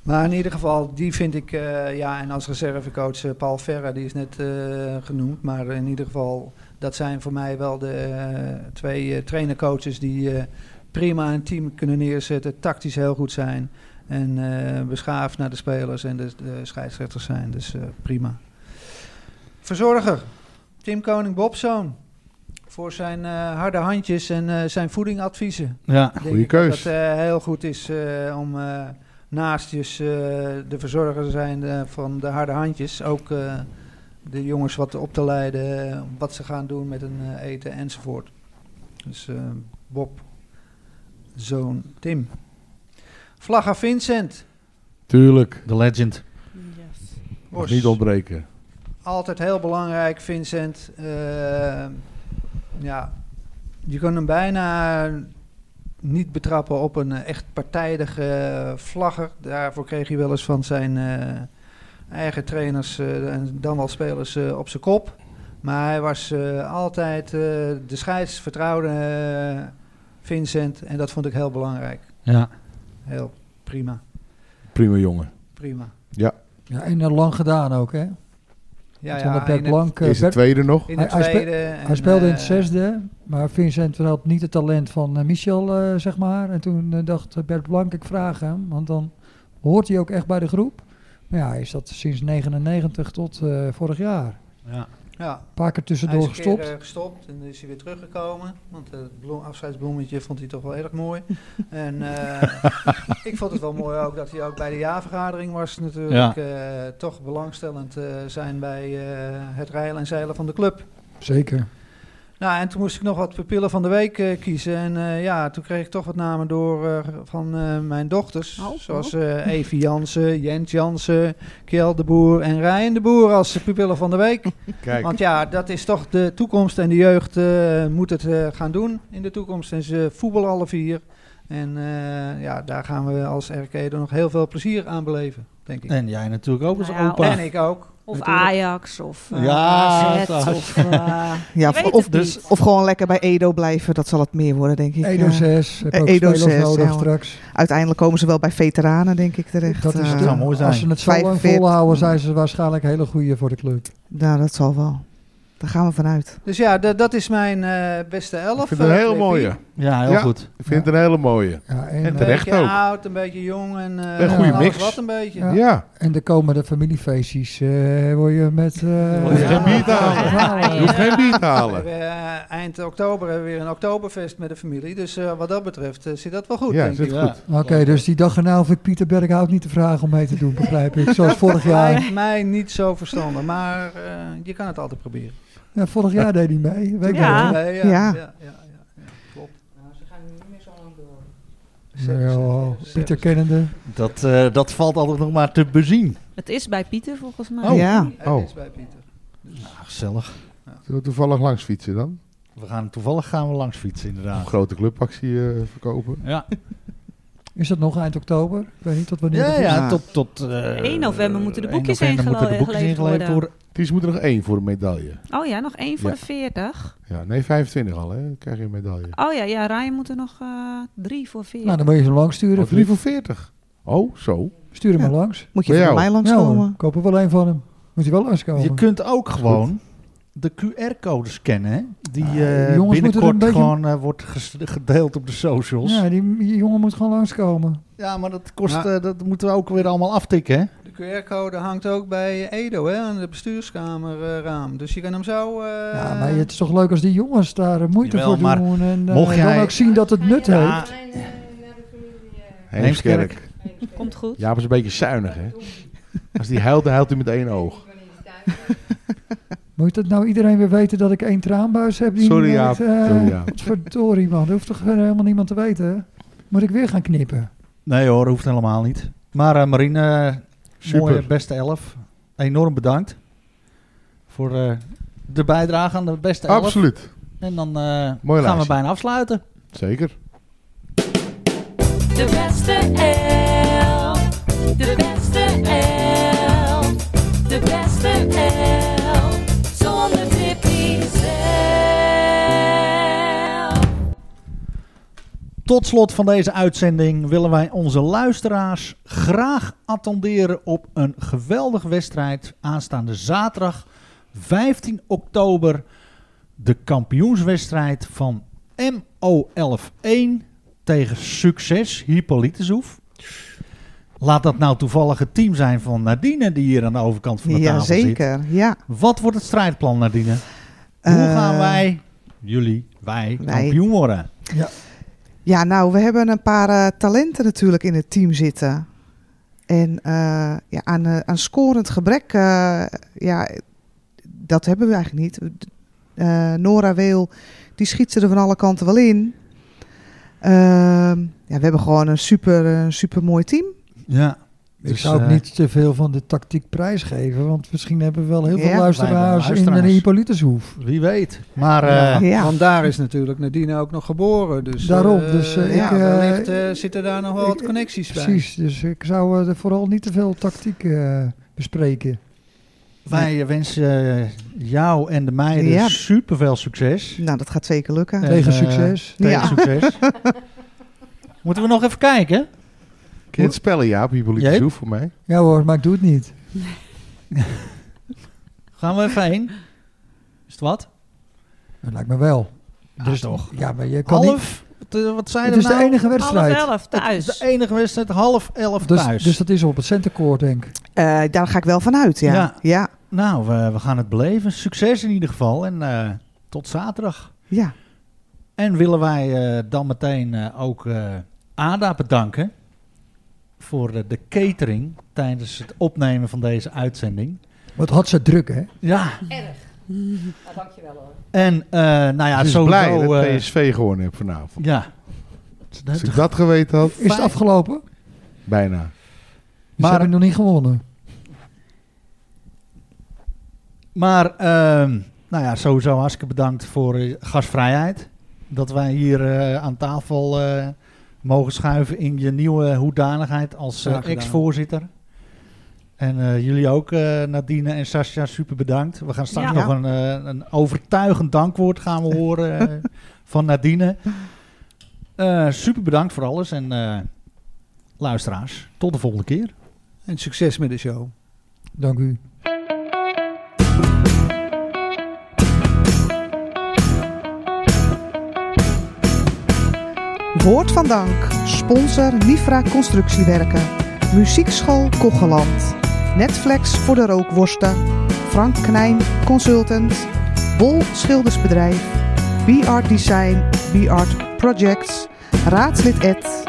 Maar in ieder geval, die vind ik, eh, ja, en als reservecoach eh, Paul Verra, die is net eh, genoemd. Maar in ieder geval, dat zijn voor mij wel de twee trainercoaches die prima een team kunnen neerzetten, tactisch heel goed zijn. En beschaafd naar de spelers en de, de scheidsrechters zijn. Dus prima. Verzorger, Tim Koning Bobzoon. Voor zijn eh, harde handjes en eh, zijn voedingadviezen. Ja. Ik keus. Dat het eh, heel goed is eh, om eh, naastjes eh, de verzorger te zijn eh, van de harde handjes. Ook eh, de jongens wat op te leiden, wat ze gaan doen met hun eten enzovoort. Dus eh, Bob, zoon Tim. Vlagga Vincent. Tuurlijk. De legend. Bos. niet ontbreken. Altijd heel belangrijk, Vincent. Eh, ja, je kunt hem bijna niet betrappen op een eh, echt partijdige vlagger. Daarvoor kreeg hij wel eens van zijn eh, eigen trainers eh, en dan wel spelers eh, op zijn kop. Maar hij was eh, altijd eh, de scheids vertrouwde eh, Vincent en dat vond ik heel belangrijk. Ja. Heel prima, Prima jongen. prima. Ja, en eh, lang gedaan ook, hè? Ja, ja, Bert in het, Blank, eh, Is de tweede nog? in het Hij- tweede. hij speelde in eh, het zesde, maar Vincent had niet het talent van eh, Michel, eh, zeg maar. En toen eh, dacht eh, Bert Blank, ik vraag hem, want dan hoort hij ook echt bij de groep. Maar ja, hij is dat sinds 99 tot eh, vorig jaar. Ja. Ja, Een paar keer Hij tussendoor is een keer, gestopt. eh, gestopt en is hij weer teruggekomen. Want eh, het bloem, afscheidsbloemetje vond hij toch wel erg mooi. *laughs* en eh, ik vond het wel mooi ook dat hij ook bij de jaarvergadering was natuurlijk. toch belangstellend zijn bij het rijden en zeilen van de club. Zeker. Nou, en toen moest ik nog wat pupillen van de week eh, kiezen. En eh, ja, toen kreeg ik toch wat namen door eh, van eh, mijn dochters. Oh, zoals eh Evie Jansen, Jent Jansen, Kjell de Boer en Ryan de Boer als pupillen van de week. *laughs* Kijk, Want ja, dat is toch de toekomst en de jeugd eh, moet het eh, gaan doen in de toekomst. En ze voetballen alle vier. En eh, ja, daar gaan we als RK er nog heel veel plezier aan beleven, denk ik. En jij natuurlijk ook als Nou ja, opa. En ik ook. Of natuurlijk. Ajax, of eh, Ja, AZ, of... eh, *laughs* Ja, of, het dus- of gewoon lekker bij Edo blijven. Dat zal het meer worden, denk ik. Edo Eh, 6, heb eh, ook Edo spelers 6, nodig ja. straks. uiteindelijk komen ze wel bij veteranen, denk ik, terecht. Dat is de- zou mooi zijn. Als ze het zo lang 45. volhouden, zijn ze waarschijnlijk hele goede voor de club. nou, dat zal wel. Daar gaan we vanuit. Dus ja, d- dat is mijn eh, beste elf. ik vind het een eh, hele mooie. Ja, heel Ja. goed. Ik vind het een hele mooie. Ja, en, En Een eh, terecht beetje ook. oud, een beetje jong en eh, Een goede mix. wat een beetje. Ja. Ja, en de komende familiefeestjes eh word je met... eh, Word je geen bier te halen. je hoeft geen bier te halen. eh, eind oktober hebben we weer een oktoberfest met de familie. Dus eh, wat dat betreft zit dat wel goed, Ja, denk zit ik. goed. Oké, dus die dag erna hoef ik Pieter Berghout niet te vragen om mee te doen, begrijp ik. Zoals vorig jaar. Lijkt mij niet zo verstandig, maar eh, je kan het altijd proberen. Ja, vorig jaar deed hij mee. Weet Ja. Nee, ja, Ja. ja, ja, ja, ja, klopt. Nou ja, Pieter kennende. Dat, eh, dat valt altijd nog maar te bezien. Het is bij Pieter volgens mij. Oh. Ja. Het Oh. is bij Pieter. Ah, gezellig. Zullen we toevallig langs fietsen dan? We gaan, toevallig gaan we langs fietsen, Een inderdaad. grote clubactie eh, verkopen. Ja, Is dat nog eind oktober? Ik weet niet tot wanneer ja, dat is. ja tot, tot eh, 1 november moeten de 1 boekjes november moeten de ingelo- boekjes ingeleverd ingeleverd worden. Is moet er nog één voor een medaille. Oh ja, nog één voor Ja. de 40. Ja, nee, 25 al, hè? Dan krijg je een medaille. Oh ja, ja, Ryan moet er nog eh, drie voor 40. Nou, dan moet je ze langs sturen. Oh, drie voor 40. Oh, zo. Stuur hem Ja. maar langs. Moet je Bij jou? mij Ja, langskomen? koop er wel een van hem. Moet hij wel langskomen. Je kunt ook gewoon de QR-code scannen, hè? Die Ah, eh, binnenkort beetje- gewoon eh, wordt gedeeld op de socials. Ja, Ja, die, die jongen moet gewoon langskomen. maar dat kost, Ja. eh, dat moeten we ook weer allemaal aftikken, hè? De QR-code hangt ook bij Edo, hè, aan de bestuurskamerraam. dus je kan hem zo... eh, ja, maar het is toch leuk als die jongens daar moeite Jawel, voor maar doen. En mocht jij- dan ook zien dat het nut Ja. heeft. Heemskerk. Komt goed. Ja, maar is een beetje zuinig, hè? Als die huilt, dan huilt hij met één oog. Moet dat nou iedereen weer weten dat ik één traanbuis heb? Die Sorry, niet Jaap. werkt? Eh, Sorry, *laughs* man. Dat hoeft toch helemaal niemand te weten? Moet ik weer gaan knippen? Nee hoor, hoeft helemaal niet. Maar eh, Marine, eh, Super. mooie beste elf. Enorm bedankt voor eh, de bijdrage aan de beste elf. Absoluut. En dan eh, gaan we bijna afsluiten. Zeker. De beste elf. De Tot slot van deze uitzending willen wij onze luisteraars graag attenderen op een geweldige wedstrijd aanstaande zaterdag 15 oktober. De kampioenswedstrijd van MO11-1 tegen Succes Hippolytushoef. Laat dat nou toevallig het team zijn van Nadine die hier aan de overkant van de tafel zit. Jazeker, ja. Wat wordt het strijdplan Nadine? Hoe Eh, gaan wij, jullie, wij, wij. kampioen worden? Ja, nou, we hebben een paar eh, talenten natuurlijk in het team zitten. En eh, ja, aan, eh, aan scorend gebrek, ja, dat hebben we eigenlijk niet. Nora Weel, die schiet ze er van alle kanten wel in. Ehm, ja, we hebben gewoon een super, super mooi team. Ja. Ik Dus, zou ook eh, niet te veel van de tactiek prijsgeven, want misschien hebben we wel heel veel luisteraars, in de Hippolytushoef. Wie weet. Maar eh, Ja. Want daar is natuurlijk Nadine ook nog geboren. Dus, Daarom, eh, dus, ja, ik, eh, wellicht eh, zitten daar nog wel wat ik- connecties bij. Precies, dus ik zou er vooral niet te veel tactiek eh, bespreken. wij wensen jou en de meiden Ja. super veel succes. Nou, dat gaat zeker lukken. En, Tegen succes. Tegen Ja. succes. *laughs* Moeten we nog even kijken? Kun je het spellen, Jaap? Hippolyte Jeep? Zoef voor mij. Ja hoor, maar ik doe het niet. *laughs* Gaan we even heen? Is het wat? Dat lijkt me wel. Ja, dus toch. Ja, maar je kan niet... Half? Wat, wat zijn Het er is de nou? enige Half wedstrijd. elf Het thuis. is de enige wedstrijd, half elf Dus, thuis. dus dat is op het centercourt, denk ik. Eh, daar ga ik wel van uit, ja. Ja. Ja, Nou, we, we gaan het beleven. Succes in ieder geval. En eh, tot zaterdag. ja. En willen wij eh, dan meteen eh, ook eh, Ada bedanken voor eh, de catering tijdens het opnemen van deze uitzending. Wat had ze druk, hè? Ja, dankjewel hoor. en eh, nou ja, sowieso... blij dat eh, PSV gewonnen heeft vanavond. ja. Als ik dat geweten had, Is het afgelopen? bijna. Maar, Maar- ze hebben nog niet gewonnen. Maar, ehm, nou ja, sowieso hartstikke bedankt voor eh, gastvrijheid. Dat wij hier eh, aan tafel eh, mogen schuiven in je nieuwe hoedanigheid als eh, ex-voorzitter. En eh, jullie ook, eh, Nadine en Sascha, super bedankt. We gaan straks Ja. nog een, een overtuigend dankwoord gaan we horen *laughs* van Nadine. Eh, super bedankt voor alles en eh, luisteraars, tot de volgende keer. En succes met de show. Dank u. Woord van dank. Sponsor Nifra Constructiewerken. Muziekschool Kocheland. Netflix voor de rookworsten. Frank Knijn Consultant. Bol Schildersbedrijf. B-Art Design. B-Art Projects. Raadslid Ed.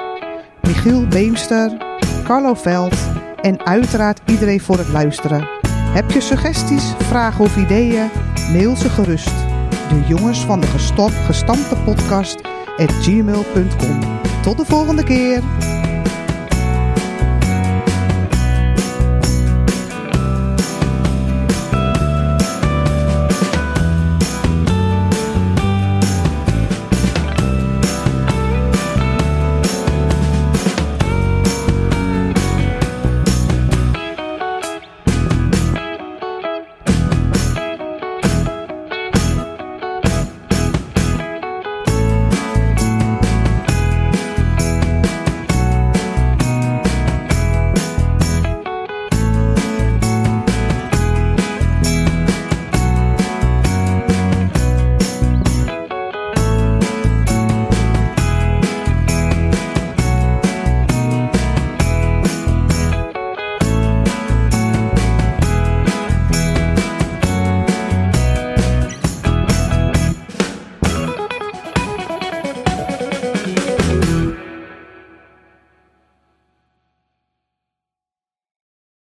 Michiel Beemster. Carlo Veld. En uiteraard iedereen voor het luisteren. Heb je suggesties, vragen of ideeën? Mail ze gerust. De jongens van de gestop, gestampte podcast gmail.com. Tot de volgende keer.